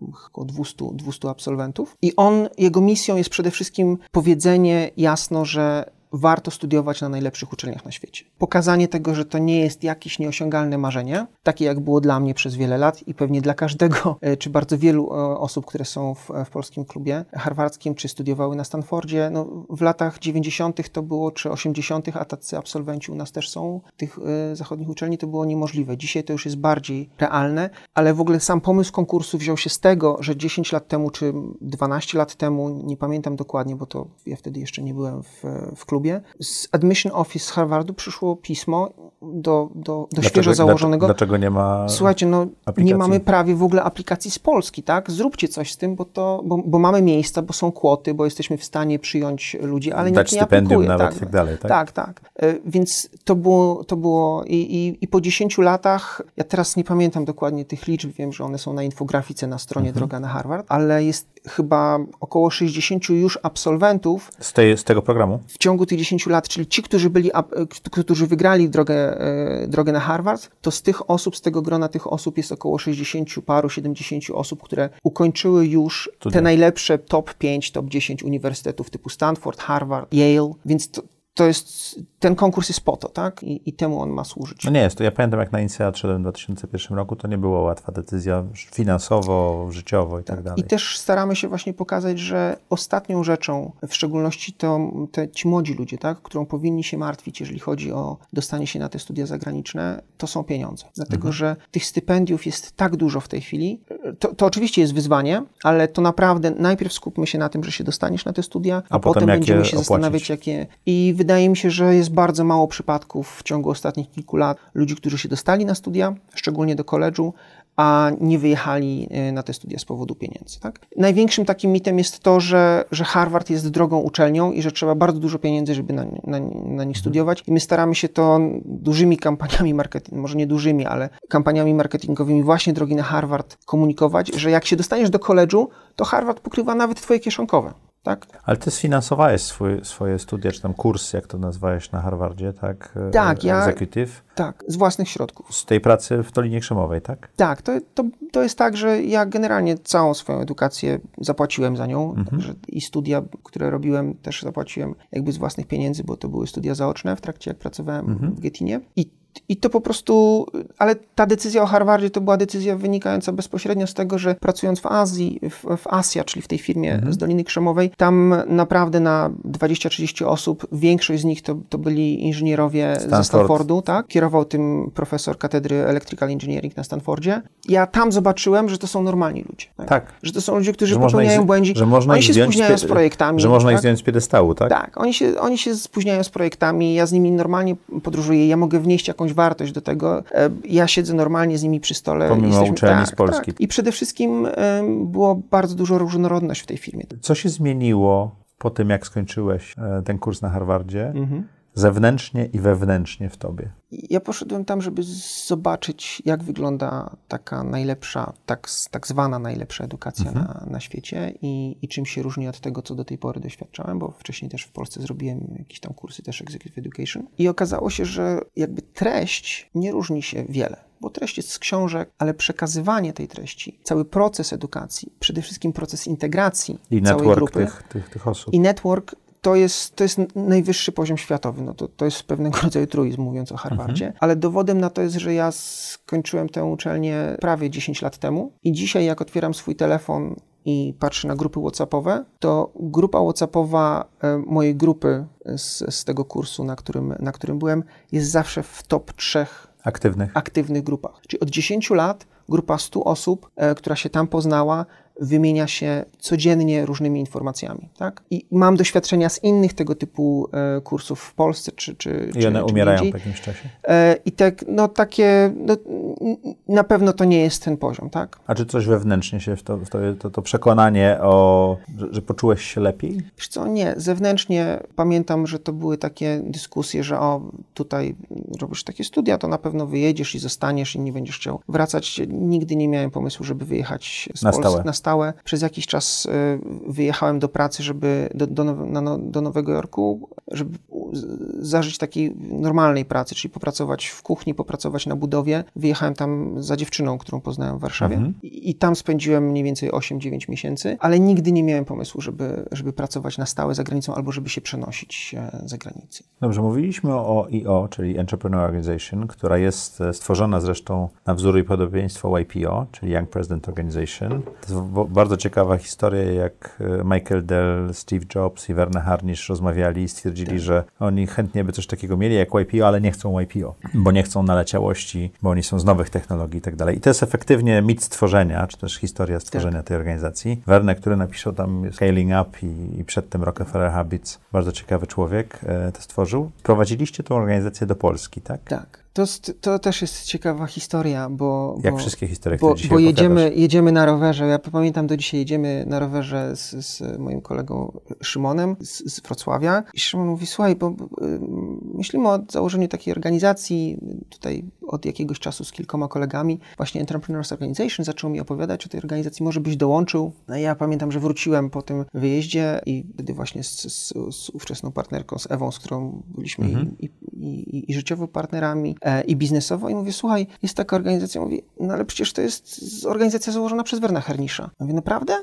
C: e, około 200, 200 absolwentów. I on, jego misją jest przede wszystkim powiedzenie jasno, że warto studiować na najlepszych uczelniach na świecie. Pokazanie tego, że to nie jest jakieś nieosiągalne marzenie, takie jak było dla mnie przez wiele lat i pewnie dla każdego, e, czy bardzo wielu e, osób, które są w, w polskim klubie harwardzkim, czy studiowały na Stanfordzie. No, w latach 90. to było, czy 80., a tacy absolwenci u nas też są, tych y, zachodnich uczelni, to było niemożliwe. Dzisiaj to już jest bardziej realne, ale w ogóle sam pomysł konkursu wziął się z tego, że 10 lat temu, czy 12 lat temu, nie pamiętam dokładnie, bo to ja wtedy jeszcze nie byłem w, w klubie, z Admission Office z Harvardu przyszło pismo do, do, do świeżo założonego.
A: Dlaczego nie ma
C: Słuchajcie, no
A: aplikacji?
C: nie mamy prawie w ogóle aplikacji z Polski, tak? Zróbcie coś z tym, bo, to, bo, bo mamy miejsca, bo są kwoty, bo jesteśmy w stanie przyjąć ludzi, ale
A: Dać
C: nikt nie
A: stypendium
C: aplikuje.
A: nawet
C: tak,
A: tak dalej, tak?
C: Tak, tak. E, Więc to było, to było i, i, i po 10 latach, ja teraz nie pamiętam dokładnie tych liczb, wiem, że one są na infografice na stronie
A: Mhm.
C: Droga na Harvard, ale jest chyba około 60 już absolwentów,
A: Z, tej, z tego programu?
C: w ciągu tych 10 lat, czyli ci, którzy byli, e, którzy wygrali drogę, e, drogę na Harvard, to z tych osób, z tego grona tych osób jest około 60 paru, 70 osób, które ukończyły już
A: Studia.
C: te najlepsze top 5, top 10 uniwersytetów typu Stanford, Harvard, Yale, więc to, to jest, ten konkurs jest po to, tak? I, i temu on ma służyć.
A: No nie jest to. Ja pamiętam, jak na Inicjat szedłem w 2001 roku, to nie była łatwa decyzja finansowo, życiowo i tak, dalej.
C: I też staramy się właśnie pokazać, że ostatnią rzeczą, w szczególności to te, ci młodzi ludzie, tak, którą powinni się martwić, jeżeli chodzi o dostanie się na te studia zagraniczne, to są pieniądze. Dlatego, że tych stypendiów jest tak dużo w tej chwili. To, to oczywiście jest wyzwanie, ale to naprawdę najpierw skupmy się na tym, że się dostaniesz na te studia, a,
A: A potem
C: potem będziemy się
A: opłacić.
C: zastanawiać, jakie. I wydaje mi się, że jest bardzo mało przypadków w ciągu ostatnich kilku lat ludzi, którzy się dostali na studia, szczególnie do koledżu, a nie wyjechali y, na te studia z powodu pieniędzy. Tak? Największym takim mitem jest to, że, że Harvard jest drogą uczelnią i że trzeba bardzo dużo pieniędzy, żeby na, na, na nich studiować. I my staramy się to dużymi kampaniami marketingowymi, może nie dużymi, ale kampaniami marketingowymi właśnie drogi na Harvard komunikować, że jak się dostaniesz do koledżu, to Harvard pokrywa nawet twoje kieszonkowe. Tak?
A: Ale ty sfinansowałeś swój, swoje studia, czy tam kurs, jak to nazwałeś na Harvardzie, tak? E,
C: Tak, ja-
A: Executive.
C: Tak, z własnych środków.
A: Z tej pracy w Dolinie Krzemowej, tak?
C: Tak, to, to, to jest tak, że ja generalnie całą swoją edukację zapłaciłem za nią. Także I studia, które robiłem, też zapłaciłem jakby z własnych pieniędzy, bo to były studia zaoczne w trakcie, jak pracowałem w Gettinie. I i to po prostu, ale ta decyzja o Harvardzie to była decyzja wynikająca bezpośrednio z tego, że pracując w Azji, w, w Asia, czyli w tej firmie z Doliny Krzemowej, tam naprawdę na 20-30 osób, większość z nich to, to byli inżynierowie ze
A: Stanford.
C: Stanfordu, tak? Kierował tym profesor katedry Electrical Engineering na Stanfordzie. Ja tam zobaczyłem, że to są normalni ludzie. Tak.
A: Tak.
C: Że to są ludzie, którzy
A: Że
C: popełniają
A: ich,
C: błędzi.
A: że można
C: oni
A: ich
C: się spóźniają z projektami.
A: Że można ich
C: tak?
A: zdjąć z piedestału, tak?
C: Tak, oni się, oni się spóźniają z projektami, ja z nimi normalnie podróżuję, ja mogę wnieść jakąś wartość do tego, e, ja siedzę normalnie z nimi przy stole.
A: Pomimo uczelni z Polski.
C: Tak. I przede wszystkim było bardzo dużo różnorodność w tej firmie.
A: Co się zmieniło po tym, jak skończyłeś e, ten kurs na Harvardzie,
C: Mhm.
A: Zewnętrznie i wewnętrznie w tobie?
C: Ja poszedłem tam, żeby zobaczyć, jak wygląda taka najlepsza, tak, tak zwana najlepsza edukacja na, na świecie i, i czym się różni od tego, co do tej pory doświadczałem, bo wcześniej też w Polsce zrobiłem jakieś tam kursy też Executive Education. I okazało się, że jakby treść nie różni się wiele. Bo treść jest z książek, ale przekazywanie tej treści, cały proces edukacji, przede wszystkim proces integracji
A: I
C: całej grupy
A: tych, tych, tych osób.
C: i network to jest, to jest najwyższy poziom światowy. No to, to jest pewnego rodzaju truizm, mówiąc o Harvardzie. Ale dowodem na to jest, że ja skończyłem tę uczelnię prawie 10 lat temu i dzisiaj jak otwieram swój telefon i patrzę na grupy WhatsAppowe, to grupa WhatsAppowa e, mojej grupy z, z tego kursu, na którym, na którym byłem, jest zawsze w top trzech
A: Aktywnych.
C: aktywnych grupach. Czyli od 10 lat grupa 100 osób, e, która się tam poznała, wymienia się codziennie różnymi informacjami. Tak? I mam doświadczenia z innych tego typu e, kursów w Polsce czy, czy,
A: I
C: czy,
A: one
C: czy
A: umierają
C: indziej.
A: po jakimś czasie.
C: E, I tak, no takie, no, na pewno to nie jest ten poziom, tak?
A: A czy coś wewnętrznie się w to, w to, to, to przekonanie o, że, że poczułeś się lepiej?
C: Wiesz co, nie, zewnętrznie pamiętam, że to były takie dyskusje, że o, tutaj robisz takie studia, to na pewno wyjedziesz i zostaniesz i nie będziesz chciał wracać. Nigdy nie miałem pomysłu, żeby wyjechać z
A: Na
C: Polski
A: stałe.
C: na stałe. Przez jakiś czas y, wyjechałem do pracy, żeby do, do, na, do Nowego Jorku, żeby zażyć takiej normalnej pracy, czyli popracować w kuchni, popracować na budowie. Wyjechałem tam za dziewczyną, którą poznałem w Warszawie. I i tam spędziłem mniej więcej 8-9 miesięcy, ale nigdy nie miałem pomysłu, żeby, żeby pracować na stałe za granicą albo żeby się przenosić e, za granicę.
A: Dobrze, mówiliśmy o EO, czyli Entrepreneur Organization, która jest e, stworzona zresztą na wzór i podobieństwo YPO, czyli Young President Organization. To jest bardzo ciekawa historia, jak e, Michael Dell, Steve Jobs i Werner Harnisch rozmawiali i stwierdzili, że oni chętnie by coś takiego mieli jak YPO, ale nie chcą YPO, bo nie chcą naleciałości, bo oni są z nowych technologii i tak dalej. I to jest efektywnie mit stworzenia, czy też historia stworzenia tej organizacji. Werner, który napisał tam Scaling Up i, i przedtem Rockefeller Habits, bardzo ciekawy człowiek, e, to stworzył. Prowadziliście tą organizację do Polski, tak?
C: Tak. To, jest- to też jest ciekawa historia, bo...
A: Jak
C: bo,
A: wszystkie historie,
C: bo,
A: które dzisiaj
C: bo jedziemy,
A: opowiadasz.
C: jedziemy na rowerze. Ja pamiętam do dzisiaj, jedziemy na rowerze z, z moim kolegą Szymonem z, z Wrocławia. I Szymon mówi, słuchaj, bo, bo y, myślimy o założeniu takiej organizacji tutaj od jakiegoś czasu z kilkoma kolegami, właśnie Entrepreneurs Organization, zaczął mi opowiadać o tej organizacji, może byś dołączył. No ja pamiętam, że wróciłem po tym wyjeździe i wtedy właśnie z, z, z ówczesną partnerką, z Ewą, z którą byliśmy i, i, i, i życiowo partnerami, i biznesowo i mówię, słuchaj, jest taka organizacja, mówi, no ale przecież to jest organizacja założona przez Werna Hernisza. Mówię, naprawdę?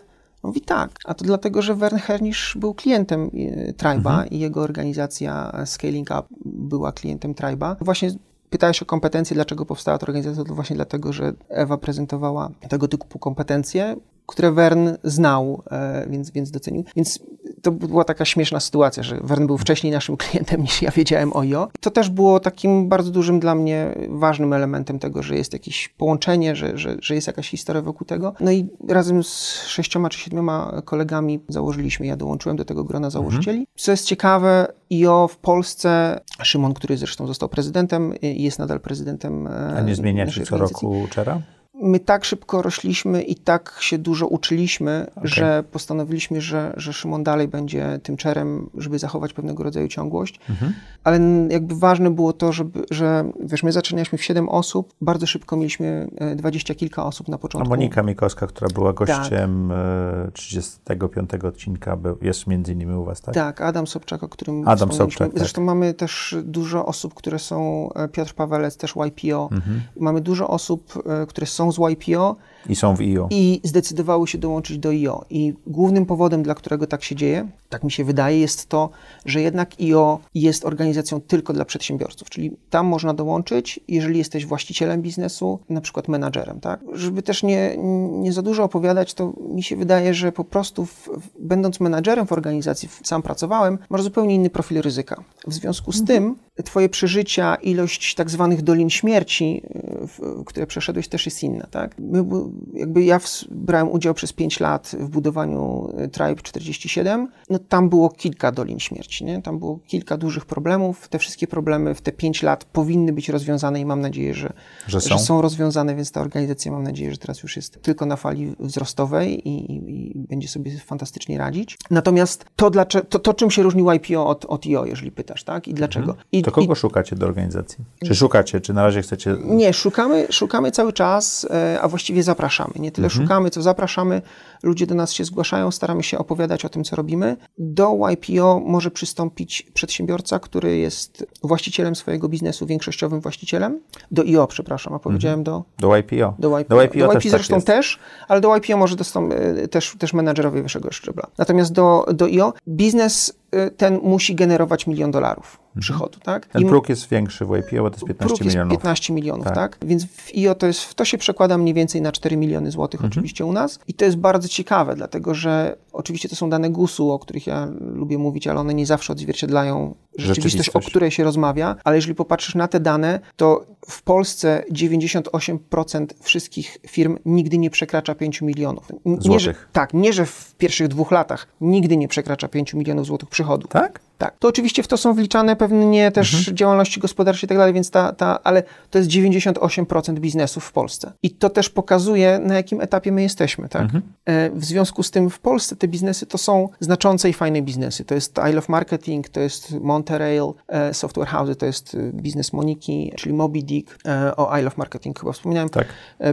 C: Mówi tak, a to dlatego, że Wern Hernisz był klientem e, Triba i jego organizacja e, Scaling Up była klientem Triba. Właśnie pytałeś o kompetencje, dlaczego powstała ta organizacja, to właśnie dlatego, że Ewa prezentowała tego typu kompetencje, które Wern znał, e, więc, więc docenił. Więc to była taka śmieszna sytuacja, że Wern był wcześniej naszym klientem niż ja wiedziałem o IO. To też było takim bardzo dużym dla mnie ważnym elementem tego, że jest jakieś połączenie, że, że, że jest jakaś historia wokół tego. No i razem z sześcioma czy siedmioma kolegami założyliśmy, ja dołączyłem do tego grona założycieli. Co jest ciekawe, IO w Polsce, Szymon, który zresztą został prezydentem i jest nadal prezydentem e,
A: A nie zmieniacie
C: naszej
A: co roku czera?
C: My tak szybko rośliśmy i tak się dużo uczyliśmy, że postanowiliśmy, że, że Szymon dalej będzie tym czerem, żeby zachować pewnego rodzaju ciągłość.
A: Mhm.
C: Ale jakby ważne było to, żeby, że wiesz, my zaczynaliśmy w 7 osób, bardzo szybko mieliśmy e, dwadzieścia kilka osób na
A: A
C: początku.
A: Monika Mikowska, która była
C: Tak.
A: gościem e, 35 odcinka, był, jest między innymi u was, tak?
C: Tak, Adam Sobczak, o którym
A: Adam. Sobczak, tak.
C: Zresztą mamy też dużo osób, które są, e, Piotr Pawelec, też YPO.
A: Mhm.
C: Mamy dużo osób, które są z YPO
A: I są w IO.
C: i zdecydowały się dołączyć do IO. I głównym powodem, dla którego tak się dzieje, tak mi się wydaje, jest to, że jednak IO jest organizacją tylko dla przedsiębiorców, czyli tam można dołączyć, jeżeli jesteś właścicielem biznesu, na przykład menadżerem, tak? Żeby też nie, nie za dużo opowiadać, to mi się wydaje, że po prostu w, będąc menadżerem w organizacji, sam pracowałem, masz zupełnie inny profil ryzyka. W związku z tym twoje przeżycia, ilość tak zwanych dolin śmierci, y, w, które przeszedłeś też jest inna, tak? My, jakby ja ws- brałem udział przez 5 lat w budowaniu y, Tribe 47, no tam było kilka dolin śmierci, nie? Tam było kilka dużych problemów. Te wszystkie problemy w te 5 lat powinny być rozwiązane i mam nadzieję, że,
A: Że są?
C: są rozwiązane, więc ta organizacja mam nadzieję, że teraz już jest tylko na fali wzrostowej i, i, i będzie sobie fantastycznie radzić. Natomiast to, dlaczego, to, to czym się różni YPO od, od IO, jeżeli pytasz, tak? I dlaczego? I,
A: To kogo szukacie do organizacji? Czy szukacie, czy na razie chcecie...
C: nie, szukamy, szukamy cały czas, e, a właściwie zapraszamy. Nie tyle szukamy, co zapraszamy. Ludzie do nas się zgłaszają, staramy się opowiadać o tym, co robimy. Do YPO może przystąpić przedsiębiorca, który jest właścicielem swojego biznesu, większościowym właścicielem. Do IO, przepraszam, a powiedziałem do,
A: Do YPO.
C: do YPO.
A: Do YPO,
C: do YP
A: też tak
C: zresztą
A: jest.
C: też, ale do YPO może dostą, e, też, też menadżerowie wyższego szczebla. Natomiast do, do IO biznes ten musi generować milion dolarów przychodu, tak?
A: Ten
C: I-
A: próg jest większy w YPO, bo to jest 15
C: Próg jest
A: milionów.
C: 15 milionów,
A: Tak.
C: tak. Więc w IO to jest, to się przekłada mniej więcej na 4 miliony złotych
A: Mhm.
C: oczywiście u nas. I to jest bardzo ciekawe, dlatego że oczywiście to są dane GUS-u, o których ja lubię mówić, ale one nie zawsze odzwierciedlają rzeczywistość, o
A: Rzeczywistość.
C: której się rozmawia. Ale jeżeli popatrzysz na te dane, to w Polsce 98% wszystkich firm nigdy nie przekracza 5 milionów. Nie, że,
A: Złotych.
C: tak, nie, że w pierwszych dwóch latach nigdy nie przekracza 5 milionów złotych przychodu.
A: Tak?
C: Tak. To oczywiście w to są wliczane pewnie też
A: Mhm.
C: działalności gospodarcze i tak dalej, więc ta, ta, ale to jest 98% biznesów w Polsce. I to też pokazuje, na jakim etapie my jesteśmy, tak?
A: Mhm.
C: E, W związku z tym w Polsce te biznesy to są znaczące i fajne biznesy. To jest I Love Marketing, to jest Monterail e, Software House, to jest e, biznes Moniki, czyli Moby Dick, o I Love Marketing chyba wspomniałem.
A: Tak.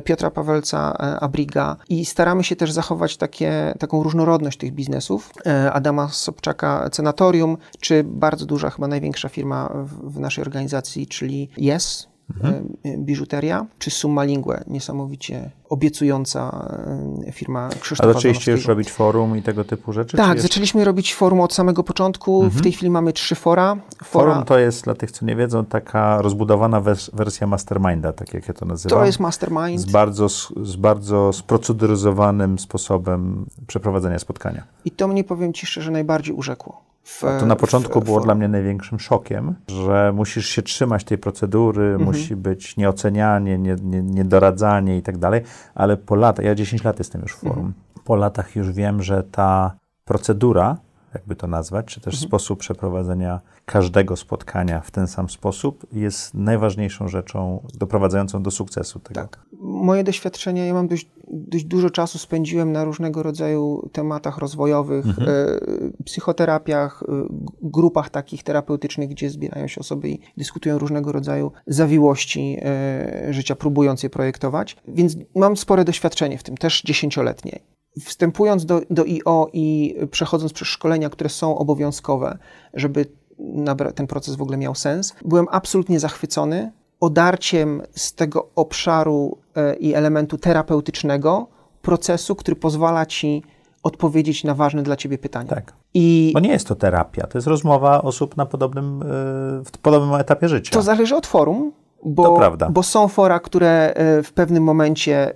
C: Piotra Pawelca, Abriga i staramy się też zachować takie, taką różnorodność tych biznesów. Adama Sobczaka Cenatorium, czy bardzo duża, chyba największa firma w, w naszej organizacji, czyli Yes, e, biżuteria, czy Summa Lingue, niesamowicie obiecująca e, firma
A: A
C: Krzysztofa
A: zaczęliście już robić forum i tego typu rzeczy? czy
C: Tak, zaczęliśmy robić forum od samego początku. W tej chwili mamy trzy fora. Fora
A: Forum to jest, dla tych, co nie wiedzą, taka rozbudowana wers- wersja masterminda, tak jak ja to nazywam.
C: to jest mastermind.
A: z bardzo, z bardzo sproceduryzowanym sposobem przeprowadzenia spotkania.
C: I to mnie, powiem Ci szczerze, najbardziej urzekło. W,
A: To na początku
C: w,
A: było
C: w-
A: dla mnie największym szokiem, że musisz się trzymać tej procedury,
C: Mhm.
A: musi być nieocenianie, nie, nie, niedoradzanie i tak dalej, ale po latach, ja 10 lat jestem już w forum,
C: Mhm.
A: po latach już wiem, że ta procedura, jakby to nazwać, czy
C: Mhm.
A: też sposób przeprowadzenia każdego spotkania w ten sam sposób jest najważniejszą rzeczą doprowadzającą do sukcesu tego.
C: Tak. Moje doświadczenia, ja mam dość, dość dużo czasu spędziłem na różnego rodzaju tematach rozwojowych,
A: Mhm.
C: e, psychoterapiach, g- grupach takich terapeutycznych, gdzie zbierają się osoby i dyskutują różnego rodzaju zawiłości e, życia, próbując je projektować. Więc mam spore doświadczenie w tym, też dziesięcioletnie. Wstępując do, do IO i przechodząc przez szkolenia, które są obowiązkowe, żeby ten proces w ogóle miał sens, byłem absolutnie zachwycony odarciem z tego obszaru e, i elementu terapeutycznego procesu, który pozwala ci odpowiedzieć na ważne dla ciebie pytania.
A: Tak.
C: I
A: Bo nie jest to terapia, to jest rozmowa osób na podobnym, e, w podobnym etapie życia.
C: to zależy od forum. Bo,
A: To prawda.
C: bo są fora, które e, w pewnym momencie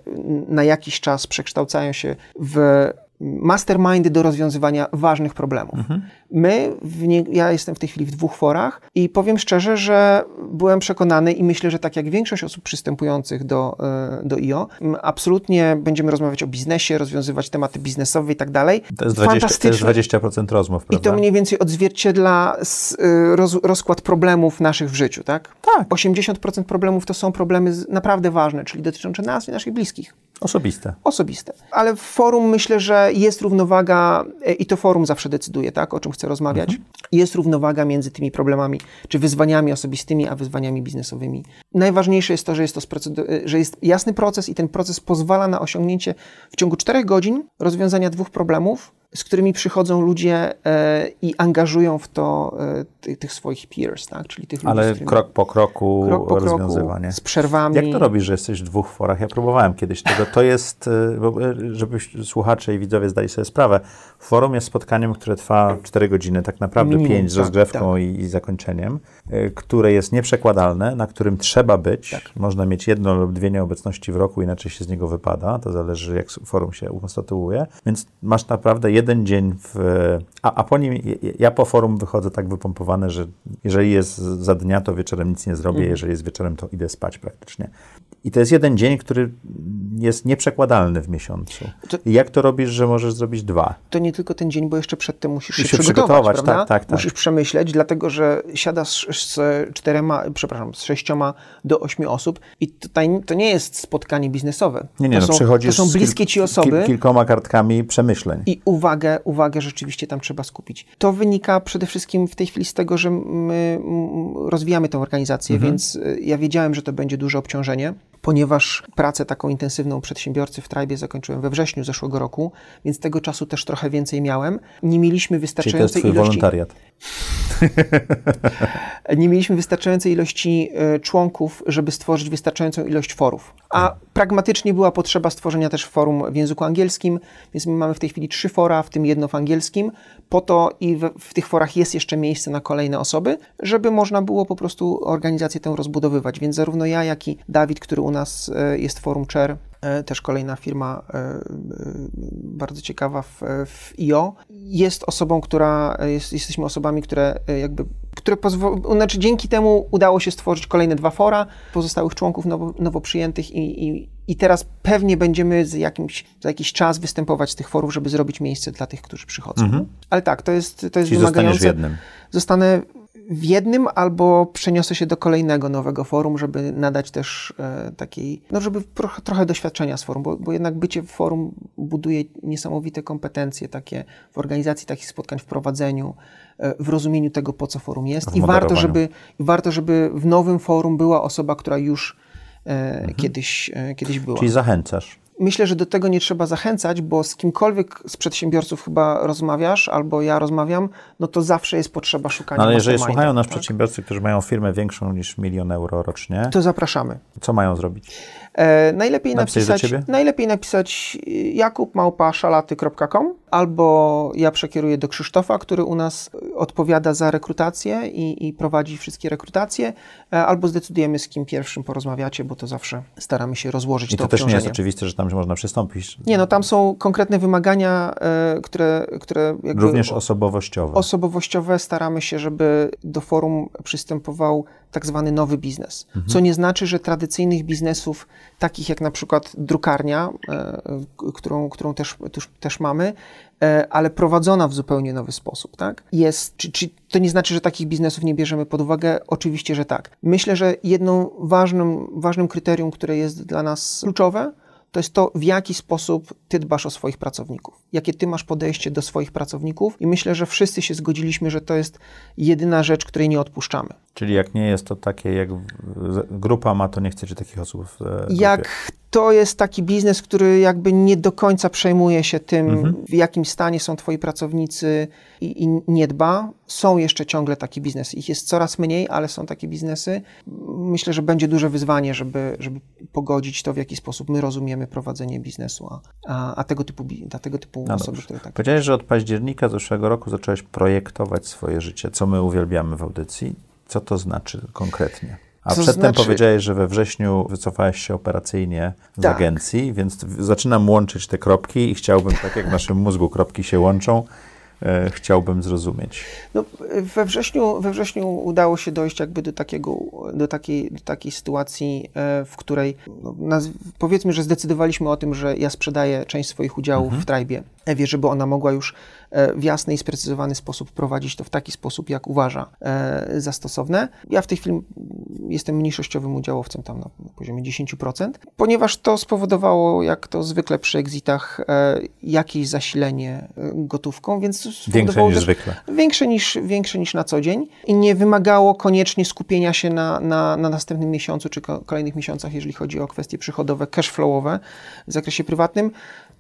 C: na jakiś czas przekształcają się w mastermindy do rozwiązywania ważnych problemów.
A: Mhm.
C: My, nie, ja jestem w tej chwili w dwóch forach i powiem szczerze, że byłem przekonany i myślę, że tak jak większość osób przystępujących do, e, do IO, absolutnie będziemy rozmawiać o biznesie, rozwiązywać tematy biznesowe i tak dalej.
A: To jest 20%, to jest
C: Fantastyczne.
A: 20% rozmów,
C: I
A: prawda?
C: to mniej więcej odzwierciedla y, roz, rozkład problemów naszych w życiu, tak?
A: Tak.
C: 80% problemów to są problemy naprawdę ważne, czyli dotyczące nas i naszych bliskich,
A: Osobiste.
C: osobiste. Ale w forum myślę, że jest równowaga e, i to forum zawsze decyduje, tak, o czym chcę rozmawiać. Jest równowaga między tymi problemami, czy wyzwaniami osobistymi, a wyzwaniami biznesowymi. Najważniejsze jest to, że jest to e, że jest jasny proces i ten proces pozwala na osiągnięcie w ciągu 4 godzin rozwiązania dwóch problemów, z którymi przychodzą ludzie e, i angażują w to e, ty, tych swoich peers, tak? czyli tych ludzi,
A: Ale
C: którymi...
A: krok po kroku,
C: krok po kroku,
A: rozwiązywanie.
C: z przerwami.
A: Jak to robisz, że jesteś w dwóch forach? Ja próbowałem kiedyś tego. To jest, y, żeby słuchacze i widzowie zdali sobie sprawę, forum jest spotkaniem, które trwa 4 godziny, tak naprawdę
C: Minimum,
A: 5 z
C: tak,
A: rozgrzewką i, i zakończeniem, które jest nieprzekładalne, na którym trzeba być.
C: Tak.
A: Można mieć jedno lub dwie nieobecności w roku, inaczej się z niego wypada. To zależy, jak forum się ukonstytuuje. Więc masz naprawdę jeden dzień w... A, a po nim, ja po forum wychodzę tak wypompowany, że jeżeli jest za dnia, to wieczorem nic nie zrobię, jeżeli jest wieczorem, to idę spać praktycznie. I to jest jeden dzień, który jest nieprzekładalny w miesiącu.
C: To-
A: jak to robisz, że możesz zrobić dwa?
C: to nie tylko ten dzień, bo jeszcze przedtem musisz
A: Musisz się
C: przygotować,
A: przygotować, tak, tak, tak.
C: Musisz przemyśleć, dlatego że siadasz z czterema, przepraszam, z sześcioma do ośmiu osób i tutaj to nie jest spotkanie biznesowe.
A: Nie, nie,
C: to
A: no,
C: są,
A: przychodzisz
C: to są bliskie ci osoby.
A: Kil, kilkoma kartkami przemyśleń.
C: I uwagę, uwagę rzeczywiście tam trzeba skupić. To wynika przede wszystkim w tej chwili z tego, że my rozwijamy tę organizację, więc y, ja wiedziałem, że to będzie duże obciążenie, ponieważ pracę taką intensywną przedsiębiorcy w Trajbie zakończyłem we wrześniu zeszłego roku, więc tego czasu też trochę więcej miałem. Nie mieliśmy
A: Czyli to jest
C: wystarczającej
A: twój
C: ilości
A: wolontariat.
C: nie mieliśmy wystarczającej ilości e, członków, żeby stworzyć wystarczającą ilość forów. A pragmatycznie była potrzeba stworzenia też forum w języku angielskim, więc my mamy w tej chwili trzy fora, w tym jedno w angielskim. Po to i w, w tych forach jest jeszcze miejsce na kolejne osoby, żeby można było po prostu organizację tę rozbudowywać. Więc zarówno ja, jak i Dawid, który u nas e, jest forum chair, e, też kolejna firma e, bardzo ciekawa w, w IO, jest osobą, która, jest, jesteśmy osobami, które jakby, które pozwolą, znaczy dzięki temu udało się stworzyć kolejne dwa fora pozostałych członków nowo, nowo przyjętych i, i, i teraz pewnie będziemy z jakimś, za jakiś czas występować z tych forów, żeby zrobić miejsce dla tych, którzy przychodzą. Ale tak, to jest, to jest
A: Czyli zostaniesz w
C: wymagające.
A: jednym.
C: Zostanę w jednym albo przeniosę się do kolejnego nowego forum, żeby nadać też e, takiej, no żeby pro, trochę doświadczenia z forum, bo, bo jednak bycie w forum buduje niesamowite kompetencje takie w organizacji takich spotkań, w prowadzeniu, w rozumieniu tego, po co forum jest i warto, żeby, warto, żeby w nowym forum była osoba, która już e, kiedyś, e, kiedyś była.
A: Czyli zachęcasz.
C: Myślę, że do tego nie trzeba zachęcać, bo z kimkolwiek z przedsiębiorców chyba rozmawiasz, albo ja rozmawiam, no to zawsze jest potrzeba szukania
A: No, ale jeżeli słuchają nas
C: tak?
A: przedsiębiorcy, którzy mają firmę większą niż milion euro rocznie,
C: To zapraszamy.
A: co mają zrobić?
C: E, najlepiej,
A: Napisać
C: napisać, najlepiej napisać y, jakubmałpaszalaty.com albo ja przekieruję do Krzysztofa, który u nas y, odpowiada za rekrutację i, i prowadzi wszystkie rekrutacje, e, albo zdecydujemy z kim pierwszym porozmawiacie, bo to zawsze staramy się rozłożyć
A: I
C: to
A: to też nie jest oczywiste, że tam można przystąpić.
C: Nie, no tam są konkretne wymagania, e, które, które jakby
A: Również osobowościowe.
C: osobowościowe staramy się, żeby do forum przystępował tak zwany nowy biznes.
A: Mhm.
C: Co nie znaczy, że tradycyjnych biznesów, takich jak na przykład drukarnia, e, którą, którą też, też, mamy, e, ale prowadzona w zupełnie nowy sposób, tak? Jest, czy, czy to nie znaczy, że takich biznesów nie bierzemy pod uwagę? Oczywiście, że tak. Myślę, że jedną ważnym, ważnym kryterium, które jest dla nas kluczowe, to jest to, w jaki sposób ty dbasz o swoich pracowników, jakie ty masz podejście do swoich pracowników i myślę, że wszyscy się zgodziliśmy, że to jest jedyna rzecz, której nie odpuszczamy.
A: Czyli jak nie jest to takie, jak grupa ma, to nie chcecie takich osób e.
C: Jak to jest taki biznes, który jakby nie do końca przejmuje się tym, w jakim stanie są twoi pracownicy i, i nie dba, są jeszcze ciągle takie biznesy. Ich jest coraz mniej, ale są takie biznesy. Myślę, że będzie duże wyzwanie, żeby, żeby pogodzić to, w jaki sposób my rozumiemy prowadzenie biznesu, a, a, a tego typu, a tego typu
A: No
C: osoby,
A: dobrze.
C: które tak
A: Powiedziałeś, że od października zeszłego roku zacząłeś projektować swoje życie, co my uwielbiamy w audycji. Co to znaczy konkretnie? A
C: To
A: przedtem
C: znaczy-
A: powiedziałeś, że we wrześniu wycofałeś się operacyjnie z
C: Tak.
A: agencji, więc zaczynam łączyć te kropki i chciałbym, tak jak w naszym mózgu kropki się łączą, e, chciałbym zrozumieć.
C: No, we, wrześniu, we wrześniu udało się dojść jakby do, takiego, do, takiej, do takiej sytuacji, e, w której no, naz- powiedzmy, że zdecydowaliśmy o tym, że ja sprzedaję część swoich udziałów w Tribe Ewie, żeby ona mogła już w jasny i sprecyzowany sposób prowadzić to w taki sposób, jak uważa e, za stosowne. Ja w tej chwili jestem mniejszościowym udziałowcem tam na, poziomie 10%, ponieważ to spowodowało, jak to zwykle przy exitach, e, jakieś zasilenie e, gotówką, więc
A: Większe niż zwykle.
C: Większe niż, większe niż na co dzień i nie wymagało koniecznie skupienia się na, na, na następnym miesiącu czy ko- kolejnych miesiącach, jeżeli chodzi o kwestie przychodowe, cashflowowe w zakresie prywatnym,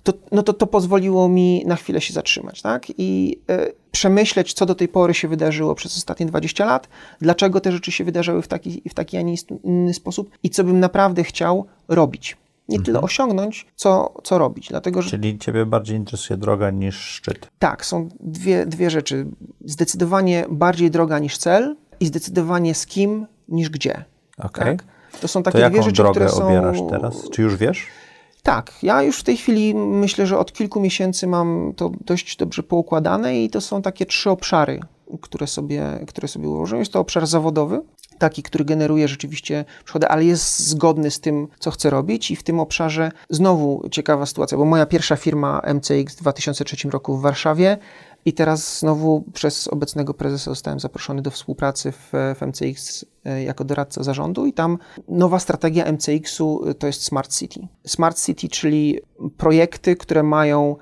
C: to, no to to pozwoliło mi na chwilę się zatrzymać tak? i e, przemyśleć, co do tej pory się wydarzyło przez ostatnie 20 lat, dlaczego te rzeczy się wydarzyły w taki, w taki a nie inny sposób i co bym naprawdę chciał robić. Nie tyle osiągnąć, co, co robić. Dlatego, że
A: Czyli ciebie bardziej interesuje droga niż szczyt.
C: tak, są dwie, dwie rzeczy. Zdecydowanie bardziej droga niż cel i zdecydowanie z kim niż gdzie.
A: Okej.
C: Tak? To są
A: To
C: takie dwie
A: jaką
C: rzeczy,
A: drogę
C: które są...
A: obierasz teraz? Czy już wiesz?
C: Tak, ja już w tej chwili myślę, że od kilku miesięcy mam to dość dobrze poukładane i to są takie trzy obszary, które sobie, które sobie ułożyłem. Jest to obszar zawodowy, taki, który generuje rzeczywiście przychody, ale jest zgodny z tym, co chcę robić i w tym obszarze znowu ciekawa sytuacja, bo moja pierwsza firma MCX w 2003 roku w Warszawie i teraz znowu przez obecnego prezesa zostałem zaproszony do współpracy w, w MCX e, jako doradca zarządu i tam nowa strategia MCX-u to jest Smart City. Smart City, czyli projekty, które mają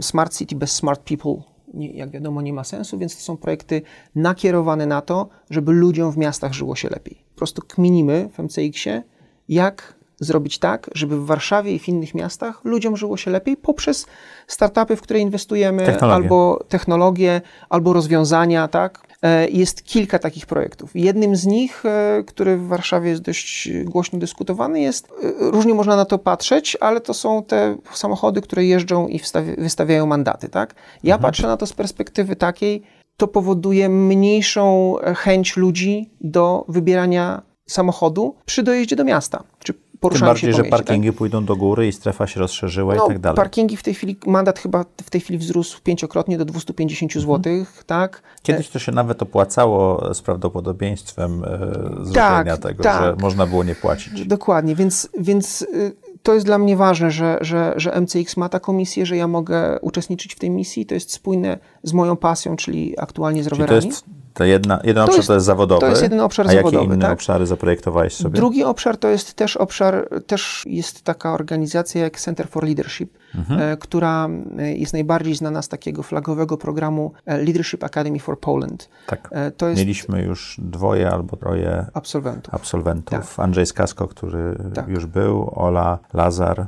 C: Smart City bez Smart People, nie, jak wiadomo, nie ma sensu, więc to są projekty nakierowane na to, żeby ludziom w miastach żyło się lepiej. Po prostu kminimy w MCX-ie, jak zrobić tak, żeby w Warszawie i w innych miastach ludziom żyło się lepiej poprzez startupy, w które inwestujemy,
A: Technologie.
C: albo technologie, albo rozwiązania, tak? E, Jest kilka takich projektów. Jednym z nich, e, który w Warszawie jest dość głośno dyskutowany, jest, e, różnie można na to patrzeć, ale to są te samochody, które jeżdżą i wystawiają mandaty, tak? Ja patrzę na to z perspektywy takiej, to powoduje mniejszą chęć ludzi do wybierania samochodu przy dojeździe do miasta, czy
A: Tym bardziej, że
C: tak?
A: parkingi pójdą do góry i strefa się rozszerzyła
C: No,
A: i tak dalej.
C: Parkingi w tej chwili, mandat chyba w tej chwili wzrósł pięciokrotnie do 250 zł, tak?
A: Kiedyś to się nawet opłacało z prawdopodobieństwem e,
C: Tak,
A: tego,
C: tak.
A: że można było nie płacić.
C: Dokładnie, więc, więc y, to jest dla mnie ważne, że, że, że MCX ma taką misję, że ja mogę uczestniczyć w tej misji. To jest spójne z moją pasją, czyli aktualnie z
A: Czyli to
C: rowerami.
A: jest ta jedna, jeden obszar
C: jest-
A: to jest zawodowy.
C: to jest jeden obszar
A: a jakie
C: zawodowy,
A: inne
C: tak.
A: obszary zaprojektowałeś sobie?
C: Drugi obszar to jest też obszar, też jest taka organizacja jak Center for Leadership, e, która e, jest najbardziej znana z takiego flagowego programu e, Leadership Academy for Poland.
A: Tak.
C: Jest
A: Mieliśmy już dwoje albo troje
C: absolwentów.
A: absolwentów. Andrzej Skasko, który
C: Tak.
A: już był, Ola, Lazar,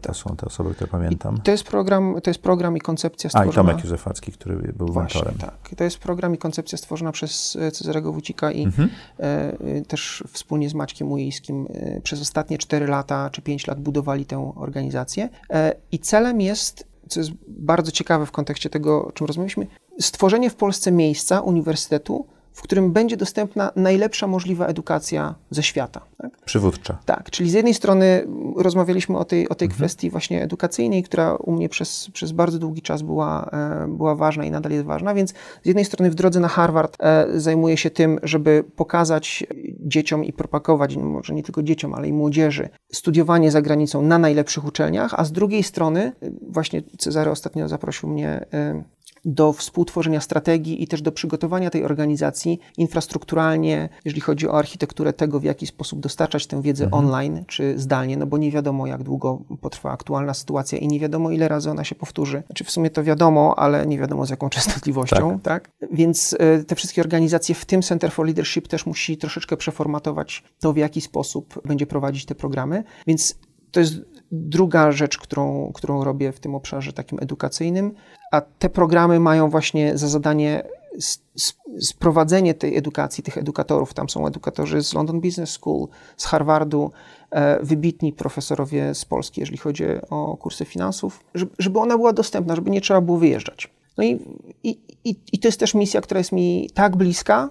A: to są te osoby, które pamiętam.
C: To jest program, to jest program i koncepcja
A: A, i
C: stworzona...
A: Tomek Józefacki, który był
C: Właśnie,
A: mentorem.
C: tak. To jest program i koncepcja stworzona przez Cezarego Wucika i
A: Mhm.
C: też wspólnie z Maćkiem Ujejskim e, przez ostatnie 4 lata czy 5 lat budowali tę organizację. I celem jest, co jest bardzo ciekawe w kontekście tego, o czym rozmawialiśmy, stworzenie w Polsce miejsca, uniwersytetu, w którym będzie dostępna najlepsza możliwa edukacja ze świata. Tak?
A: Przywódcza.
C: Tak, czyli z jednej strony rozmawialiśmy o tej, o tej kwestii właśnie edukacyjnej, która u mnie przez, przez bardzo długi czas była, e, była ważna i nadal jest ważna, więc z jednej strony w drodze na Harvard e, zajmuję się tym, żeby pokazać dzieciom i propagować, może nie tylko dzieciom, ale i młodzieży, studiowanie za granicą na najlepszych uczelniach, a z drugiej strony e, właśnie Cezary ostatnio zaprosił mnie do współtworzenia strategii i też do przygotowania tej organizacji infrastrukturalnie, jeżeli chodzi o architekturę tego, w jaki sposób dostarczać tę wiedzę online czy zdalnie, no bo nie wiadomo, jak długo potrwa aktualna sytuacja i nie wiadomo, ile razy ona się powtórzy. Znaczy w sumie to wiadomo, ale nie wiadomo z jaką częstotliwością, tak? Więc e, te wszystkie organizacje, w tym Center for Leadership też musi troszeczkę przeformatować to, w jaki sposób będzie prowadzić te programy, więc to jest druga rzecz, którą, którą robię w tym obszarze takim edukacyjnym, a te programy mają właśnie za zadanie sprowadzenie tej edukacji, tych edukatorów. Tam są edukatorzy z London Business School, z Harvardu, e, wybitni profesorowie z Polski, jeżeli chodzi o kursy finansów, żeby, ona była dostępna, żeby nie trzeba było wyjeżdżać. No i, i, i, i to jest też misja, która jest mi tak bliska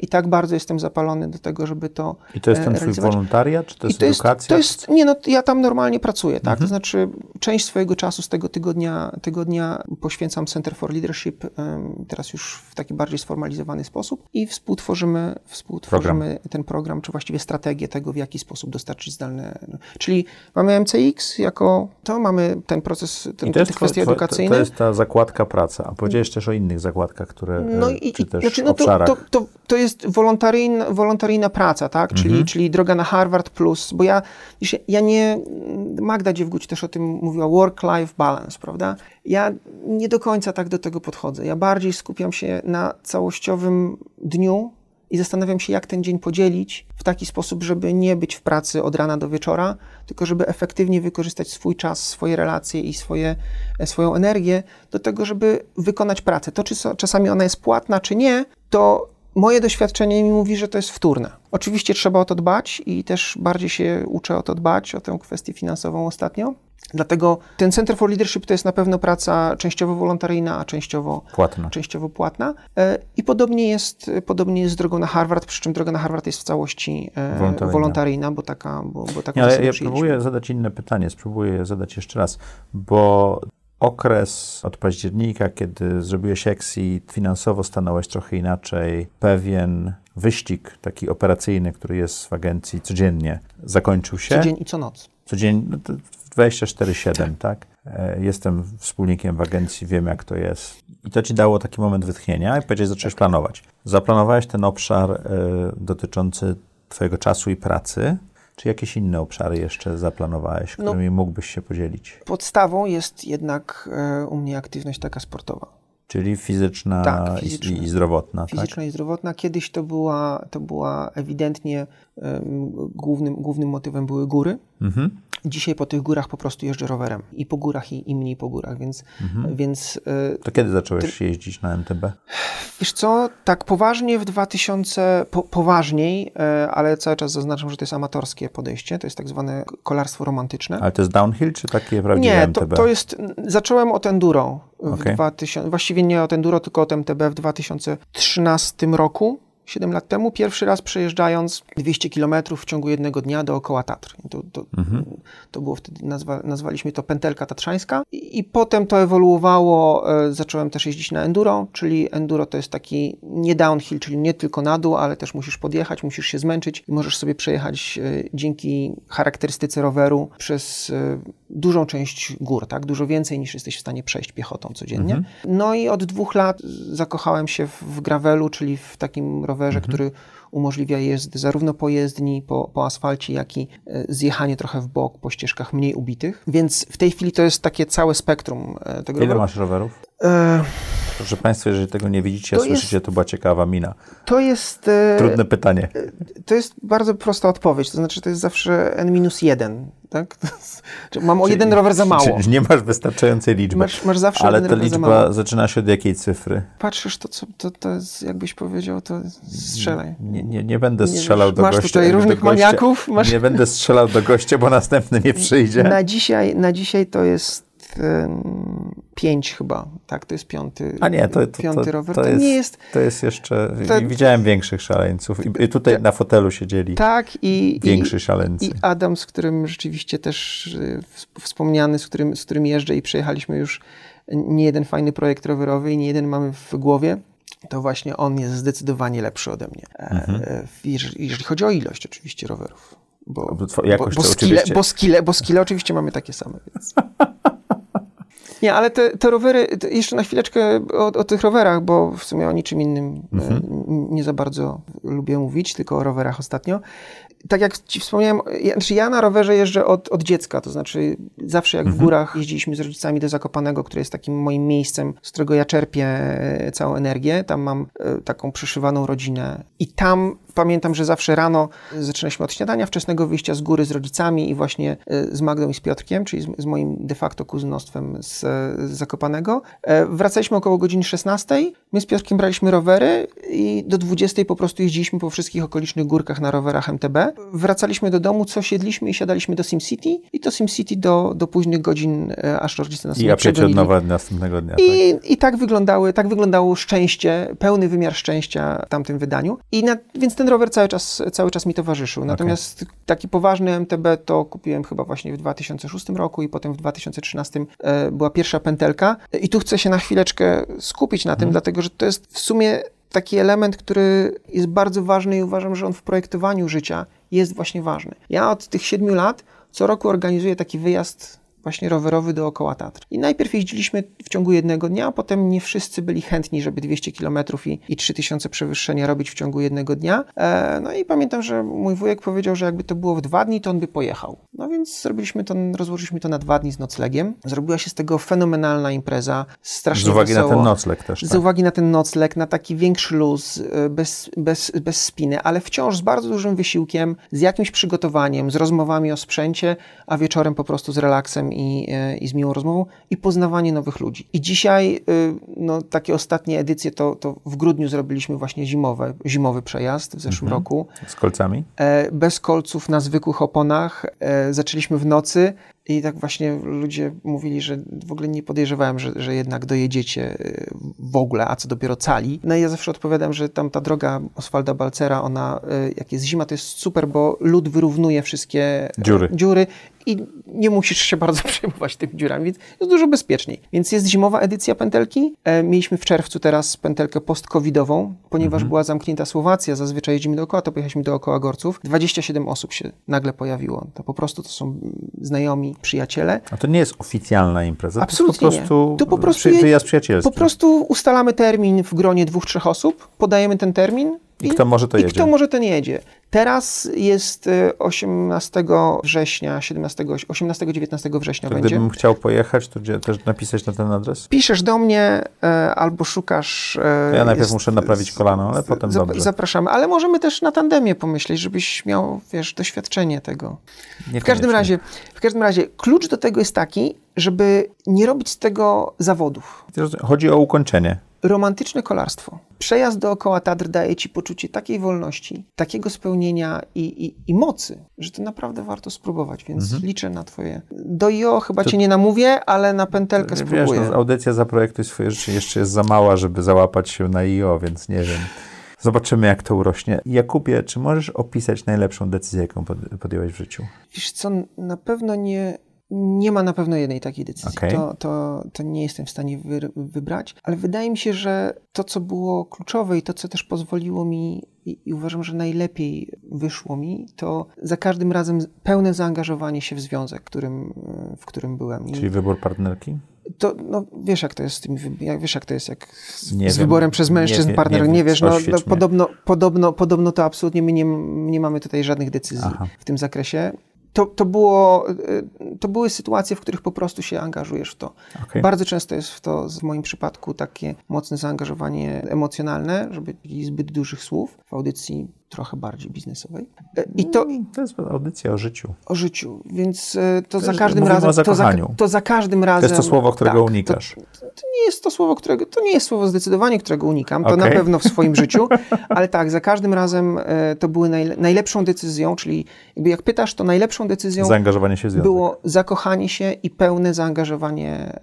C: i tak bardzo jestem zapalony do tego, żeby to
A: I to jest
C: e,
A: ten twój
C: realizować.
A: wolontariat, czy to
C: I
A: jest
C: to jest,
A: edukacja?
C: to jest, nie no, ja tam normalnie pracuję, tak,
A: Mhm.
C: to znaczy część swojego czasu z tego tygodnia, tygodnia poświęcam Center for Leadership, teraz już w taki bardziej sformalizowany sposób i współtworzymy, współtworzymy ten program, czy właściwie strategię tego, w jaki sposób dostarczyć zdalne, czyli mamy MCX jako, to mamy ten proces, ten,
A: I
C: te
A: to jest,
C: kwestie
A: two-
C: edukacyjne.
A: To, to jest ta zakładka praca. A powiedziałeś też o innych zakładkach, które,
C: No
A: e,
C: i,
A: czy
C: i
A: też
C: znaczy, no to,
A: obszarach.
C: to, to, to jest wolontaryjna, wolontaryjna praca, tak? Czyli,
A: Mhm.
C: czyli droga na Harvard Plus, bo ja, ja nie, Magda Dziewguć też o tym mówiła, work-life balance, prawda? Ja nie do końca tak do tego podchodzę. Ja bardziej skupiam się na całościowym dniu i zastanawiam się, jak ten dzień podzielić w taki sposób, żeby nie być w pracy od rana do wieczora, tylko żeby efektywnie wykorzystać swój czas, swoje relacje i swoje, e, swoją energię do tego, żeby wykonać pracę. To, czy so- czasami ona jest płatna, czy nie, to moje doświadczenie mi mówi, że to jest wtórne. Oczywiście trzeba o to dbać i też bardziej się uczę o to dbać, o tę kwestię finansową ostatnio. Dlatego ten Center for Leadership to jest na pewno praca częściowo wolontaryjna, a częściowo
A: Płatna.
C: częściowo płatna. E, I podobnie jest, podobnie jest z drogą na Harvard, przy czym droga na Harvard jest w całości e,
A: Wolontaryjna.
C: wolontaryjna, bo taka, bo, bo taką
A: Nie, ale ja próbuję zadać inne pytanie, spróbuję je zadać jeszcze raz, bo okres od października, kiedy zrobiłeś exit, finansowo stanąłeś trochę inaczej, pewien wyścig taki operacyjny, który jest w agencji codziennie, zakończył się.
C: Co dzień i co noc.
A: Codziennie, no to 24-7, tak? E, Jestem wspólnikiem w agencji, wiem jak to jest. I to ci dało taki moment wytchnienia i powiedziałeś, zacząłeś planować. Zaplanowałeś ten obszar e, dotyczący twojego czasu i pracy, czy jakieś inne obszary jeszcze zaplanowałeś,
C: No.
A: którymi mógłbyś się podzielić?
C: Podstawą jest jednak e, u mnie aktywność taka sportowa.
A: Czyli fizyczna,
C: Tak,
A: i-
C: fizyczna.
A: I, i zdrowotna,
C: Fizyczna i zdrowotna. Kiedyś to była, to była ewidentnie głównym, głównym motywem były góry.
A: Mhm.
C: Dzisiaj po tych górach po prostu jeżdżę rowerem. I po górach, i, i mniej po górach, więc,
A: Mhm.
C: więc e,
A: To kiedy zacząłeś jeździć na MTB?
C: Wiesz co, tak poważnie w 2000, po, poważniej, e, ale cały czas zaznaczam, że to jest amatorskie podejście, to jest tak zwane kolarstwo romantyczne.
A: Ale to jest downhill, czy takie prawdziwe
C: Nie, to,
A: MTB?
C: to jest, zacząłem od enduro w
A: Okej.
C: 2000, właściwie nie od enduro, tylko od MTB w 2013 roku. 7 lat temu, pierwszy raz przejeżdżając 200 km w ciągu jednego dnia dookoła Tatr. To, to,
A: Mhm.
C: to było wtedy, nazwa, nazwaliśmy to pętelka tatrzańska. I, I potem to ewoluowało, e, zacząłem też jeździć na enduro, czyli enduro to jest taki nie downhill, czyli nie tylko na dół, ale też musisz podjechać, musisz się zmęczyć i możesz sobie przejechać e, dzięki charakterystyce roweru przez e, dużą część gór, tak? Dużo więcej niż jesteś w stanie przejść piechotą codziennie. No i od dwóch lat zakochałem się w, w gravelu, czyli w takim rowerze, który umożliwia jazdę zarówno po jezdni, po, po asfalcie, jak i e, zjechanie trochę w bok po ścieżkach mniej ubitych. Więc w tej chwili to jest takie całe spektrum e, tego
A: Ile
C: roweru.
A: masz rowerów?
C: E,
A: Proszę Państwa, jeżeli tego nie widzicie,
C: To
A: słyszycie, to była ciekawa mina.
C: to jest... e,
A: Trudne pytanie.
C: To jest bardzo prosta odpowiedź, to znaczy to jest zawsze n-1, tak? Jest, mam o jeden rower za mało.
A: Czyli nie masz wystarczającej liczby.
C: Masz, masz zawsze
A: Ale ta liczba zaczyna się od jakiej cyfry?
C: Patrzysz, to, co, to, to jest, jakbyś powiedział, to strzelaj.
A: Nie, nie, nie będę
C: Nie
A: strzelał
C: wiesz,
A: do
C: masz
A: gościa.
C: tutaj
A: do
C: różnych maniaków, masz-
A: Nie będę strzelał do gościa, bo następny nie przyjdzie.
C: Na dzisiaj, na dzisiaj to jest pięć chyba, tak? To jest piąty,
A: A nie, to, to,
C: piąty
A: to,
C: rower.
A: to, jest,
C: nie jest
A: to jest jeszcze...
C: to-
A: Widziałem większych szaleńców. I, tutaj na fotelu siedzieli
C: tak i,
A: większy
C: i,
A: szaleńcy.
C: i Adam, z którym rzeczywiście też y, wspomniany, z którym, z którym jeżdżę i przejechaliśmy już nie jeden fajny projekt rowerowy i nie jeden mamy w głowie. To właśnie on jest zdecydowanie lepszy ode mnie. E,
A: Mhm.
C: e, jeżeli, jeżeli chodzi o ilość oczywiście rowerów. Bo,
A: Bo
C: bo, skille,
A: oczywiście-
C: bo, skille, bo skille oczywiście mamy takie same. Więc. Nie, ale te, te rowery, jeszcze na chwileczkę o, o tych rowerach, bo w sumie o niczym innym e,
A: Mhm.
C: nie za bardzo lubię mówić, tylko o rowerach ostatnio. Tak jak ci wspomniałem, ja, znaczy ja na rowerze jeżdżę od, od dziecka, to znaczy zawsze jak w
A: Mhm.
C: górach jeździliśmy z rodzicami do Zakopanego, które jest takim moim miejscem, z którego ja czerpię e, całą energię. Tam mam e, taką przyszywaną rodzinę i tam pamiętam, że zawsze rano zaczynaliśmy od śniadania, wczesnego wyjścia z góry z rodzicami i właśnie e, z Magdą i z Piotrkiem, czyli z, z moim de facto kuzynostwem z, z Zakopanego. Wracaliśmy około godziny 16. My z Piotrkiem braliśmy rowery i do 20 po prostu jeździliśmy po wszystkich okolicznych górkach na rowerach MTB. Wracaliśmy do domu, co siedliśmy i siadaliśmy do SimCity i to SimCity do, do późnych godzin, e, aż rodzice nas
A: I
C: nie
A: apiecie od nowa następnego dnia. Tak?
C: I, I tak wyglądały, tak wyglądało szczęście, pełny wymiar szczęścia w tamtym wydaniu. I na, więc ten rower cały czas, cały czas mi towarzyszył. Natomiast taki poważny MTB to kupiłem chyba właśnie w 2006 roku i potem w 2013 e, była pierwsza pętelka. I tu chcę się na chwileczkę skupić na tym, dlatego że to jest w sumie taki element, który jest bardzo ważny i uważam, że on w projektowaniu życia jest właśnie ważny. Ja od tych siedmiu lat co roku organizuję taki wyjazd właśnie rowerowy dookoła Tatr. I najpierw jeździliśmy w ciągu jednego dnia, a potem nie wszyscy byli chętni, żeby 200 km i, i 3000 przewyższenia robić w ciągu jednego dnia. E, no i pamiętam, że mój wujek powiedział, że jakby to było w dwa dni, to on by pojechał. No więc zrobiliśmy to, rozłożyliśmy to na dwa dni z noclegiem. Zrobiła się z tego fenomenalna impreza, strasznie
A: Z uwagi na
C: wesoło.
A: ten nocleg też.
C: Z
A: Tak?
C: uwagi na ten nocleg, na taki większy luz, y, bez, bez, bez spiny, ale wciąż z bardzo dużym wysiłkiem, z jakimś przygotowaniem, z rozmowami o sprzęcie, a wieczorem po prostu z relaksem i, y, i z miłą rozmową i poznawanie nowych ludzi. I dzisiaj, y, no, takie ostatnie edycje, to, to w grudniu zrobiliśmy właśnie zimowe, zimowy przejazd w zeszłym roku.
A: Z kolcami?
C: E, bez kolców na zwykłych oponach. E, zaczęliśmy w nocy i tak właśnie ludzie mówili, że w ogóle nie podejrzewałem, że, że jednak dojedziecie e, w ogóle, a co dopiero cali. No i ja zawsze odpowiadam, że tam ta droga Oswalda Balcera, ona e, jak jest zima, to jest super, bo lód wyrównuje wszystkie e,
A: Dziury.
C: dziury i nie musisz się bardzo przejmować tymi dziurami, więc jest dużo bezpieczniej. Więc jest zimowa edycja pętelki. E, mieliśmy w czerwcu teraz pętelkę post-covidową, ponieważ była zamknięta Słowacja, zazwyczaj jeździmy dookoła, to pojechaliśmy dookoła Gorców. 27 osób się nagle pojawiło. To po prostu to są mm, znajomi, przyjaciele.
A: A to nie jest oficjalna impreza.
C: Absolutnie
A: to jest po prostu,
C: nie. To po prostu
A: przy, przyjacielski.
C: Po prostu ustalamy termin w gronie dwóch, trzech osób, podajemy ten termin.
A: I kto może, to
C: I
A: jedzie.
C: kto może, ten jedzie. Teraz jest e, 18 września, 17, 18-19 września
A: To
C: będzie.
A: gdybym chciał pojechać, to gdzie też napisać na ten adres?
C: Piszesz do mnie e, albo szukasz. E,
A: ja najpierw
C: jest-
A: muszę naprawić kolano, ale potem
C: zap-
A: dobrze.
C: Zapraszamy, ale możemy też na tandemie pomyśleć, żebyś miał, wiesz, doświadczenie tego. W każdym razie, w każdym razie, klucz do tego jest taki, żeby nie robić z tego zawodów.
A: Chodzi o ukończenie.
C: Romantyczne kolarstwo. Przejazd dookoła Tatr daje ci poczucie takiej wolności, takiego spełnienia i, i, i mocy, że to naprawdę warto spróbować, więc
A: Mhm.
C: liczę na twoje. Do IO chyba cię nie namówię, ale na pętelkę
A: Wiesz,
C: spróbuję.
A: no, audycja Zaprojektuj swoje życie jeszcze jest za mała, żeby załapać się na IO, więc nie wiem. Zobaczymy, jak to urośnie. Jakubie, czy możesz opisać najlepszą decyzję, jaką pod- podjąłeś w życiu?
C: Wiesz co, na pewno nie, nie ma na pewno jednej takiej decyzji.
A: Okej.
C: To, to, to nie jestem w stanie wy, wybrać, ale wydaje mi się, że to, co było kluczowe i to, co też pozwoliło mi i, i uważam, że najlepiej wyszło mi, to za każdym razem pełne zaangażowanie się w związek, którym, w którym byłem. I
A: Czyli wybór partnerki?
C: to, no, wiesz jak to jest z tym, wy- jak, wiesz jak to jest jak z,
A: Nie
C: z wyborem przez
A: Nie
C: mężczyzn
A: wie-
C: partnerów,
A: nie
C: nie,
A: wiem.
C: wiesz, no, no podobno, podobno, podobno to absolutnie my nie, nie mamy tutaj żadnych decyzji
A: Aha.
C: w tym zakresie. To, to, było, y, to były sytuacje, w których po prostu się angażujesz w to.
A: Okej.
C: Bardzo często jest w to, w moim przypadku, takie mocne zaangażowanie emocjonalne, żeby zbyt dużych słów w audycji trochę bardziej biznesowej. E, I to,
A: To jest audycja o życiu.
C: o życiu, więc e, to, za każdym razem.
A: o
C: to, za, to za każdym razem.
A: To jest to słowo, którego
C: tak,
A: unikasz.
C: To, to nie jest to słowo, którego. To nie jest słowo zdecydowanie, którego unikam. To
A: Okej.
C: na pewno w swoim życiu, ale tak, za każdym razem e, to były najle, najlepszą decyzją, czyli jakby jak pytasz, to najlepszą decyzją
A: Zaangażowanie się w związek.
C: było zakochanie się i pełne zaangażowanie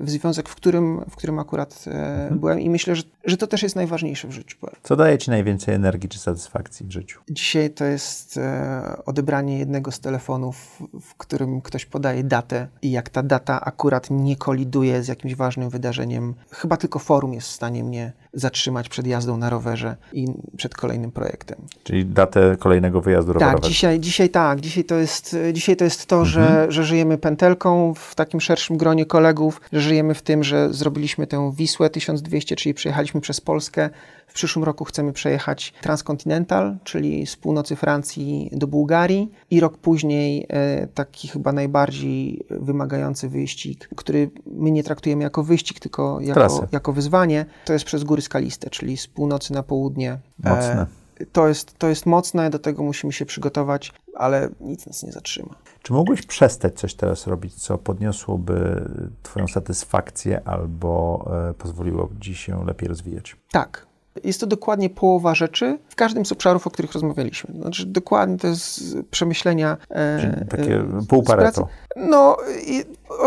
C: w związek, w którym, w którym akurat
A: Mhm.
C: byłem. I myślę, że, że to też jest najważniejsze w życiu.
A: Co daje ci najwięcej energii czy satysfakcji w życiu?
C: Dzisiaj to jest e, odebranie jednego z telefonów, w którym ktoś podaje datę i jak ta data akurat nie koliduje z jakimś ważnym wydarzeniem, chyba tylko forum jest w stanie mnie zatrzymać przed jazdą na rowerze i przed kolejnym projektem.
A: Czyli datę kolejnego wyjazdu
C: Tak,
A: rowerowego.
C: dzisiaj, dzisiaj tak. Dzisiaj to jest, dzisiaj to, jest to
A: Mhm.
C: że, że żyjemy pętelką w takim szerszym gronie kolegów, że żyjemy w tym, że zrobiliśmy tę Wisłę 1200, czyli przejechaliśmy przez Polskę. W przyszłym roku chcemy przejechać Transcontinental, czyli z północy Francji do Bułgarii i rok później e, taki chyba najbardziej wymagający wyścig, który my nie traktujemy jako wyścig, tylko jako, jako wyzwanie, to jest przez góry skaliste, czyli z północy na południe. E,
A: Mocne.
C: to jest, to jest mocne, do tego musimy się przygotować, ale nic nas nie zatrzyma.
A: Czy mógłbyś przestać coś teraz robić, co podniosłoby Twoją satysfakcję albo e, pozwoliłoby Ci się lepiej rozwijać?
C: Tak. Jest to dokładnie połowa rzeczy w każdym z obszarów, o których rozmawialiśmy. Znaczy, dokładnie to jest przemyślenia. E,
A: Czyli takie
C: e,
A: pół. Pareto.
C: No, i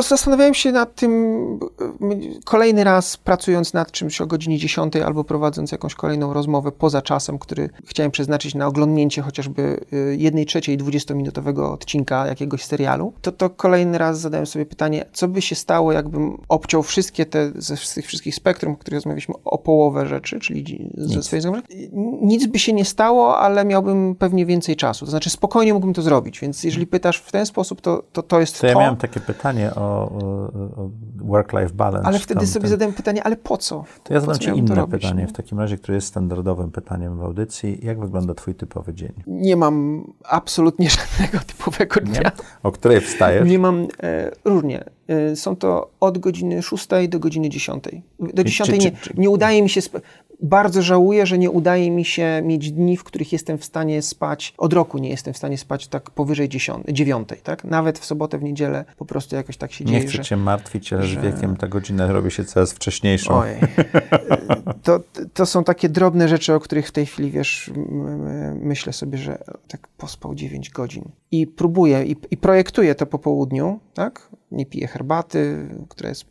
C: zastanawiałem się nad tym kolejny raz, pracując nad czymś o godzinie 10 albo prowadząc jakąś kolejną rozmowę poza czasem, który chciałem przeznaczyć na oglądnięcie chociażby e, jednej trzeciej 20-minutowego odcinka jakiegoś serialu, to to kolejny raz zadałem sobie pytanie, co by się stało, jakbym obciął wszystkie te, ze tych wszystkich spektrum, o których rozmawialiśmy, o połowę rzeczy, czyli dzi- ze
A: Nic.
C: swojej zagranicy. Nic by się nie stało, ale miałbym pewnie więcej czasu. To znaczy spokojnie mógłbym to zrobić, więc jeżeli pytasz w ten sposób, to to, to jest
A: To
C: to.
A: ja miałem takie pytanie o, o, o work-life balance.
C: ale wtedy
A: tam
C: sobie
A: ten-
C: zadałem pytanie, ale po co?
A: To ja zadam Ci inne pytanie,
C: nie?
A: w takim razie, które jest standardowym pytaniem w audycji. Jak wygląda Twój typowy dzień?
C: Nie mam absolutnie żadnego typowego dnia.
A: Nie? O której wstajesz?
C: Nie mam e, różnie. E, są to od godziny 6 do godziny 10. Do 10
A: czy-
C: nie,
A: czy-
C: nie udaje mi się. Bardzo żałuję, że nie udaje mi się mieć dni, w których jestem w stanie spać. Od roku nie jestem w stanie spać tak powyżej 10, 9. Tak? Nawet w sobotę, w niedzielę po prostu jakoś tak się
A: Nie
C: dzieje,
A: chcę
C: że.
A: Cię martwić, ale z
C: że-
A: wiekiem ta godzina robi się coraz wcześniejszą.
C: Ojej. To, to są takie drobne rzeczy, o których w tej chwili, wiesz, myślę sobie, że tak pospał 9 godzin. I próbuję, i, i projektuję to po południu, tak? Nie piję herbaty, która jest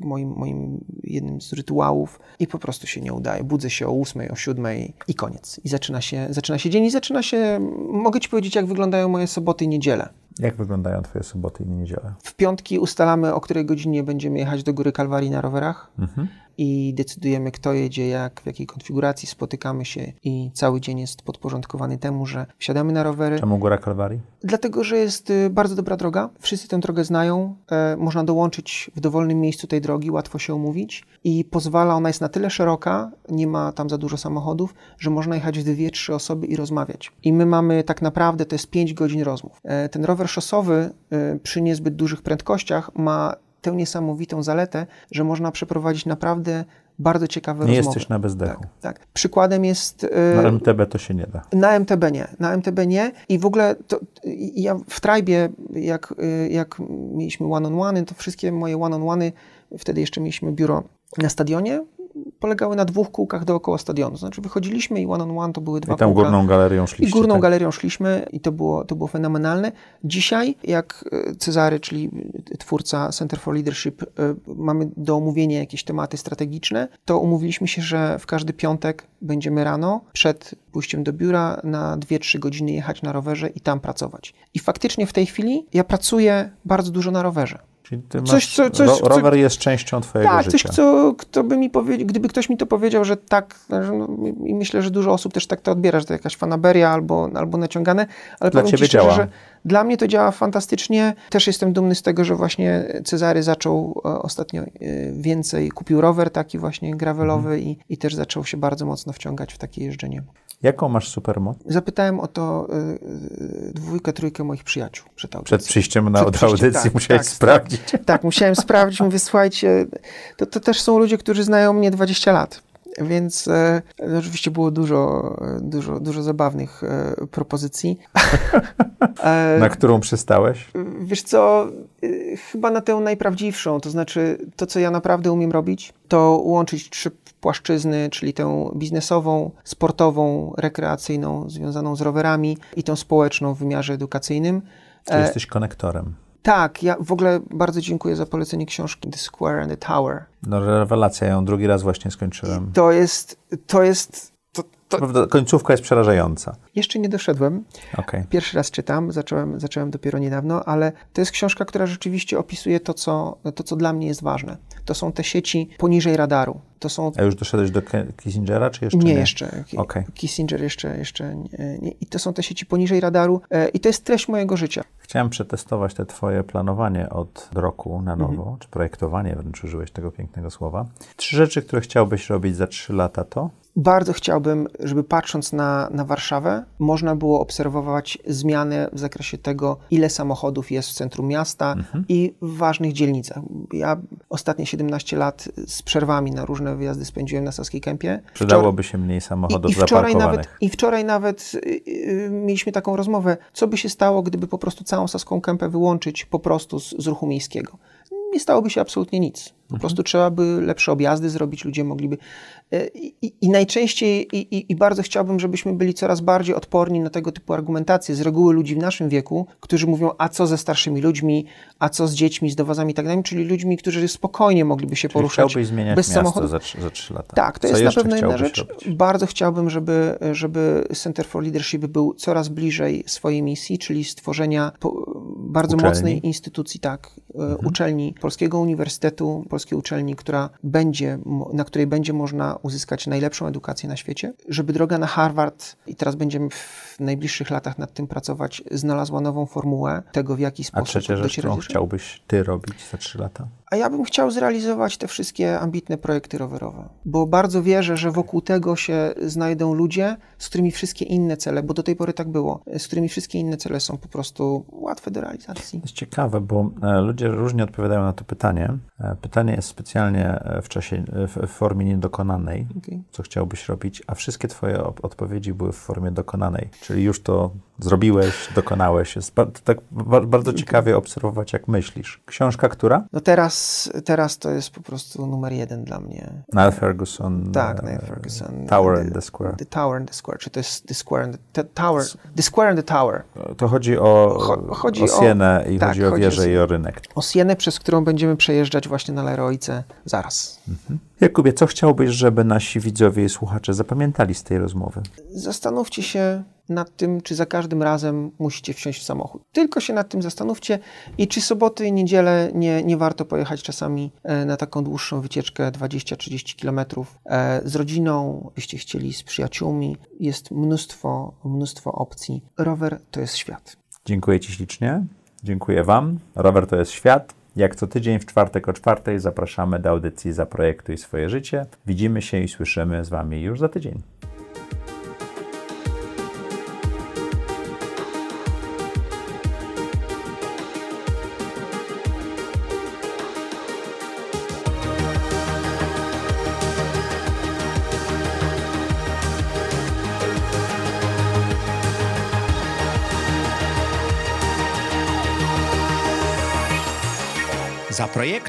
C: moim, moim jednym z rytuałów i po prostu się nie udaje. Budzę się o 8, o 7 i koniec. I zaczyna się, zaczyna się dzień i zaczyna się, mogę Ci powiedzieć, jak wyglądają moje soboty i niedziele.
A: Jak wyglądają Twoje soboty i niedziele?
C: W piątki ustalamy, o której godzinie będziemy jechać do Góry Kalwarii na rowerach
A: Mhm.
C: I decydujemy, kto jedzie, jak, w jakiej konfiguracji, spotykamy się i cały dzień jest podporządkowany temu, że wsiadamy na rowery.
A: Czemu Góra Kalwarii?
C: Dlatego, że jest y, bardzo dobra droga. Wszyscy tę drogę znają. E, można dołączyć w dowolnym miejscu tej drogi, łatwo się umówić i pozwala, ona jest na tyle szeroka, nie ma tam za dużo samochodów, że można jechać w dwie, trzy osoby i rozmawiać. I my mamy tak naprawdę, to jest 5 godzin rozmów. E, ten rower szosowy y, przy niezbyt dużych prędkościach ma tę niesamowitą zaletę, że można przeprowadzić naprawdę bardzo ciekawe
A: Nie
C: rozmowy.
A: jesteś na bezdechu.
C: Tak, tak. Przykładem jest... y,
A: Na MTB to się nie da.
C: na MTB nie. Na MTB nie. I w ogóle to, ja w Trajbie, jak, y, jak mieliśmy one-on-one, to wszystkie moje one-on-one, wtedy jeszcze mieliśmy biuro na stadionie, polegały na dwóch kółkach dookoła stadionu. Znaczy wychodziliśmy i one-on-one to były dwa
A: I tam
C: kółka.
A: górną galerią
C: I
A: szliście.
C: górną
A: tak?
C: galerią szliśmy i to było, to było fenomenalne. Dzisiaj, jak e, Cezary, czyli twórca Center for Leadership, e, mamy do omówienia jakieś tematy strategiczne, to umówiliśmy się, że w każdy piątek będziemy rano, przed pójściem do biura, na 2-3 godziny jechać na rowerze i tam pracować. I faktycznie w tej chwili ja pracuję bardzo dużo na rowerze.
A: Czyli ty masz,
C: Coś, co- coś-
A: ro,
C: co-
A: rower jest częścią twojego
C: Tak,
A: życia.
C: coś, co, kto by mi powiedział, gdyby ktoś mi to powiedział, że tak, no, i myślę, że dużo osób też tak to odbiera, że to jakaś fanaberia albo, albo naciągane, ale
A: Dla
C: powiem ci szczerze,
A: działa.
C: że dla mnie to działa fantastycznie. Też jestem dumny z tego, że właśnie Cezary zaczął e, ostatnio e, więcej, kupił rower taki właśnie gravelowy
A: Mhm.
C: i, i też zaczął się bardzo mocno wciągać w takie jeżdżenie.
A: Jaką masz supermoc?
C: Zapytałem o to e, e, dwójkę, trójkę moich przyjaciół przed audycją.
A: Przed przyjściem na
C: Przed przyjściem,
A: audycji
C: tak,
A: musiałeś
C: tak,
A: sprawdzić.
C: Tak, musiałem sprawdzić, mówię, słuchajcie, to, to też są ludzie, którzy znają mnie 20 lat. Więc e, oczywiście było dużo, e, dużo, dużo zabawnych e, propozycji. e,
A: Na którą przystałeś?
C: Wiesz co, y, chyba na tę najprawdziwszą, to znaczy to, co ja naprawdę umiem robić, to łączyć trzy płaszczyzny, czyli tę biznesową, sportową, rekreacyjną, związaną z rowerami i tą społeczną w wymiarze edukacyjnym.
A: Czy
C: E,
A: jesteś konektorem?
C: tak, ja w ogóle bardzo dziękuję za polecenie książki The Square and the Tower.
A: No rewelacja, ja ją drugi raz właśnie skończyłem.
C: To jest, to jest, to,
A: Prawda, końcówka jest przerażająca.
C: jeszcze nie doszedłem.
A: Okej.
C: Pierwszy raz czytam, zacząłem, zacząłem dopiero niedawno, ale to jest książka, która rzeczywiście opisuje to co, to, co dla mnie jest ważne. To są te sieci poniżej radaru. To są
A: A już doszedłeś do Kissingera, czy jeszcze nie?
C: nie, jeszcze.
A: Okej.
C: Kissinger jeszcze, jeszcze nie, nie. I to są te sieci poniżej radaru. E, I to jest treść mojego życia.
A: Chciałem przetestować te twoje planowanie od roku na nowo,
C: Mhm.
A: czy projektowanie, wręcz użyłeś tego pięknego słowa. Trzy rzeczy, które chciałbyś robić za trzy lata to?
C: Bardzo chciałbym, żeby patrząc na, na Warszawę, można było obserwować zmiany w zakresie tego, ile samochodów jest w centrum miasta
A: Mhm.
C: i w ważnych dzielnicach. Ja ostatnie 17 lat z przerwami na różne wyjazdy spędziłem na Saskiej Kępie.
A: Przydałoby się mniej samochodów
C: I, i, wczoraj nawet, I wczoraj nawet y, y, mieliśmy taką rozmowę, co by się stało, gdyby po prostu całą Saską Kępę wyłączyć po prostu z, z ruchu miejskiego. Nie stałoby się absolutnie nic. Po prostu trzeba by lepsze objazdy zrobić, ludzie mogliby. Y, I, i najczęściej, i, i, bardzo chciałbym, żebyśmy byli coraz bardziej odporni na tego typu argumentacje. Z reguły ludzi w naszym wieku, którzy mówią, a co ze starszymi ludźmi, a co z dziećmi, z dowozami i tak dalej, czyli ludźmi, którzy spokojnie mogliby się
A: Czyli
C: poruszać
A: chciałbyś zmieniać
C: bez
A: miasto
C: samochodu.
A: za, za trzy lata.
C: Tak, to
A: Co
C: jest na pewno jedna rzecz.
A: robić?
C: Bardzo chciałbym, żeby, żeby Center for Leadership był coraz bliżej swojej misji, czyli stworzenia bardzo
A: Uczelni.
C: mocnej instytucji, tak, e, uczelni, Polskiego Uniwersytetu, polskiej uczelni, która będzie, na której będzie można uzyskać najlepszą edukację na świecie, żeby droga na Harvard, i teraz będziemy w najbliższych latach nad tym pracować, znalazła nową formułę tego, w jaki
A: A
C: sposób
A: trzecia rzecz, którą chciałbyś ty robić za trzy lata?
C: A ja bym chciał zrealizować te wszystkie ambitne projekty rowerowe, bo bardzo wierzę, że wokół tego się znajdą ludzie, z którymi wszystkie inne cele, bo do tej pory tak było, z którymi wszystkie inne cele są po prostu łatwe do realizacji.
A: To jest ciekawe, bo e, ludzie różnie odpowiadają na to pytanie. E, Pytanie jest specjalnie e, w czasie, w formie niedokonanej,
C: Okej.
A: co chciałbyś robić, a wszystkie twoje odpowiedzi były w formie dokonanej, czyli już to zrobiłeś, dokonałeś. Jest tak ba- bardzo ciekawie obserwować, jak myślisz. Książka która?
C: No teraz, teraz to jest po prostu numer jeden dla mnie.
A: Niall Ferguson.
C: Tak,
A: e,
C: Neil Ferguson.
A: Tower
C: The-
A: and the Square.
C: The Tower and the Square, czy to jest The Square and the, Tower, The Square and the Tower.
A: To chodzi o,
C: Cho- chodzi
A: o Sienę i
C: tak,
A: chodzi o
C: chodzi o
A: wieżę i o rynek.
C: O Sienę, przez którą będziemy przejeżdżać właśnie na Leroice zaraz.
A: Jakubie, co chciałbyś, żeby nasi widzowie i słuchacze zapamiętali z tej rozmowy?
C: Zastanówcie się nad tym, czy za każdym razem musicie wsiąść w samochód. Tylko się nad tym zastanówcie i czy soboty i niedzielę nie, nie warto pojechać czasami e, na taką dłuższą wycieczkę 20-30 kilometrów e, z rodziną, byście chcieli z przyjaciółmi. Jest mnóstwo, mnóstwo opcji. Rower to jest świat.
A: Dziękuję Ci ślicznie. Dziękuję Wam. Rower to jest świat. Jak co tydzień w czwartek o czwartej zapraszamy do audycji Zaprojektuj swoje życie. Widzimy się i słyszymy z Wami już za tydzień.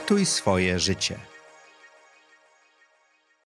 B: Zaprojektuj swoje życie.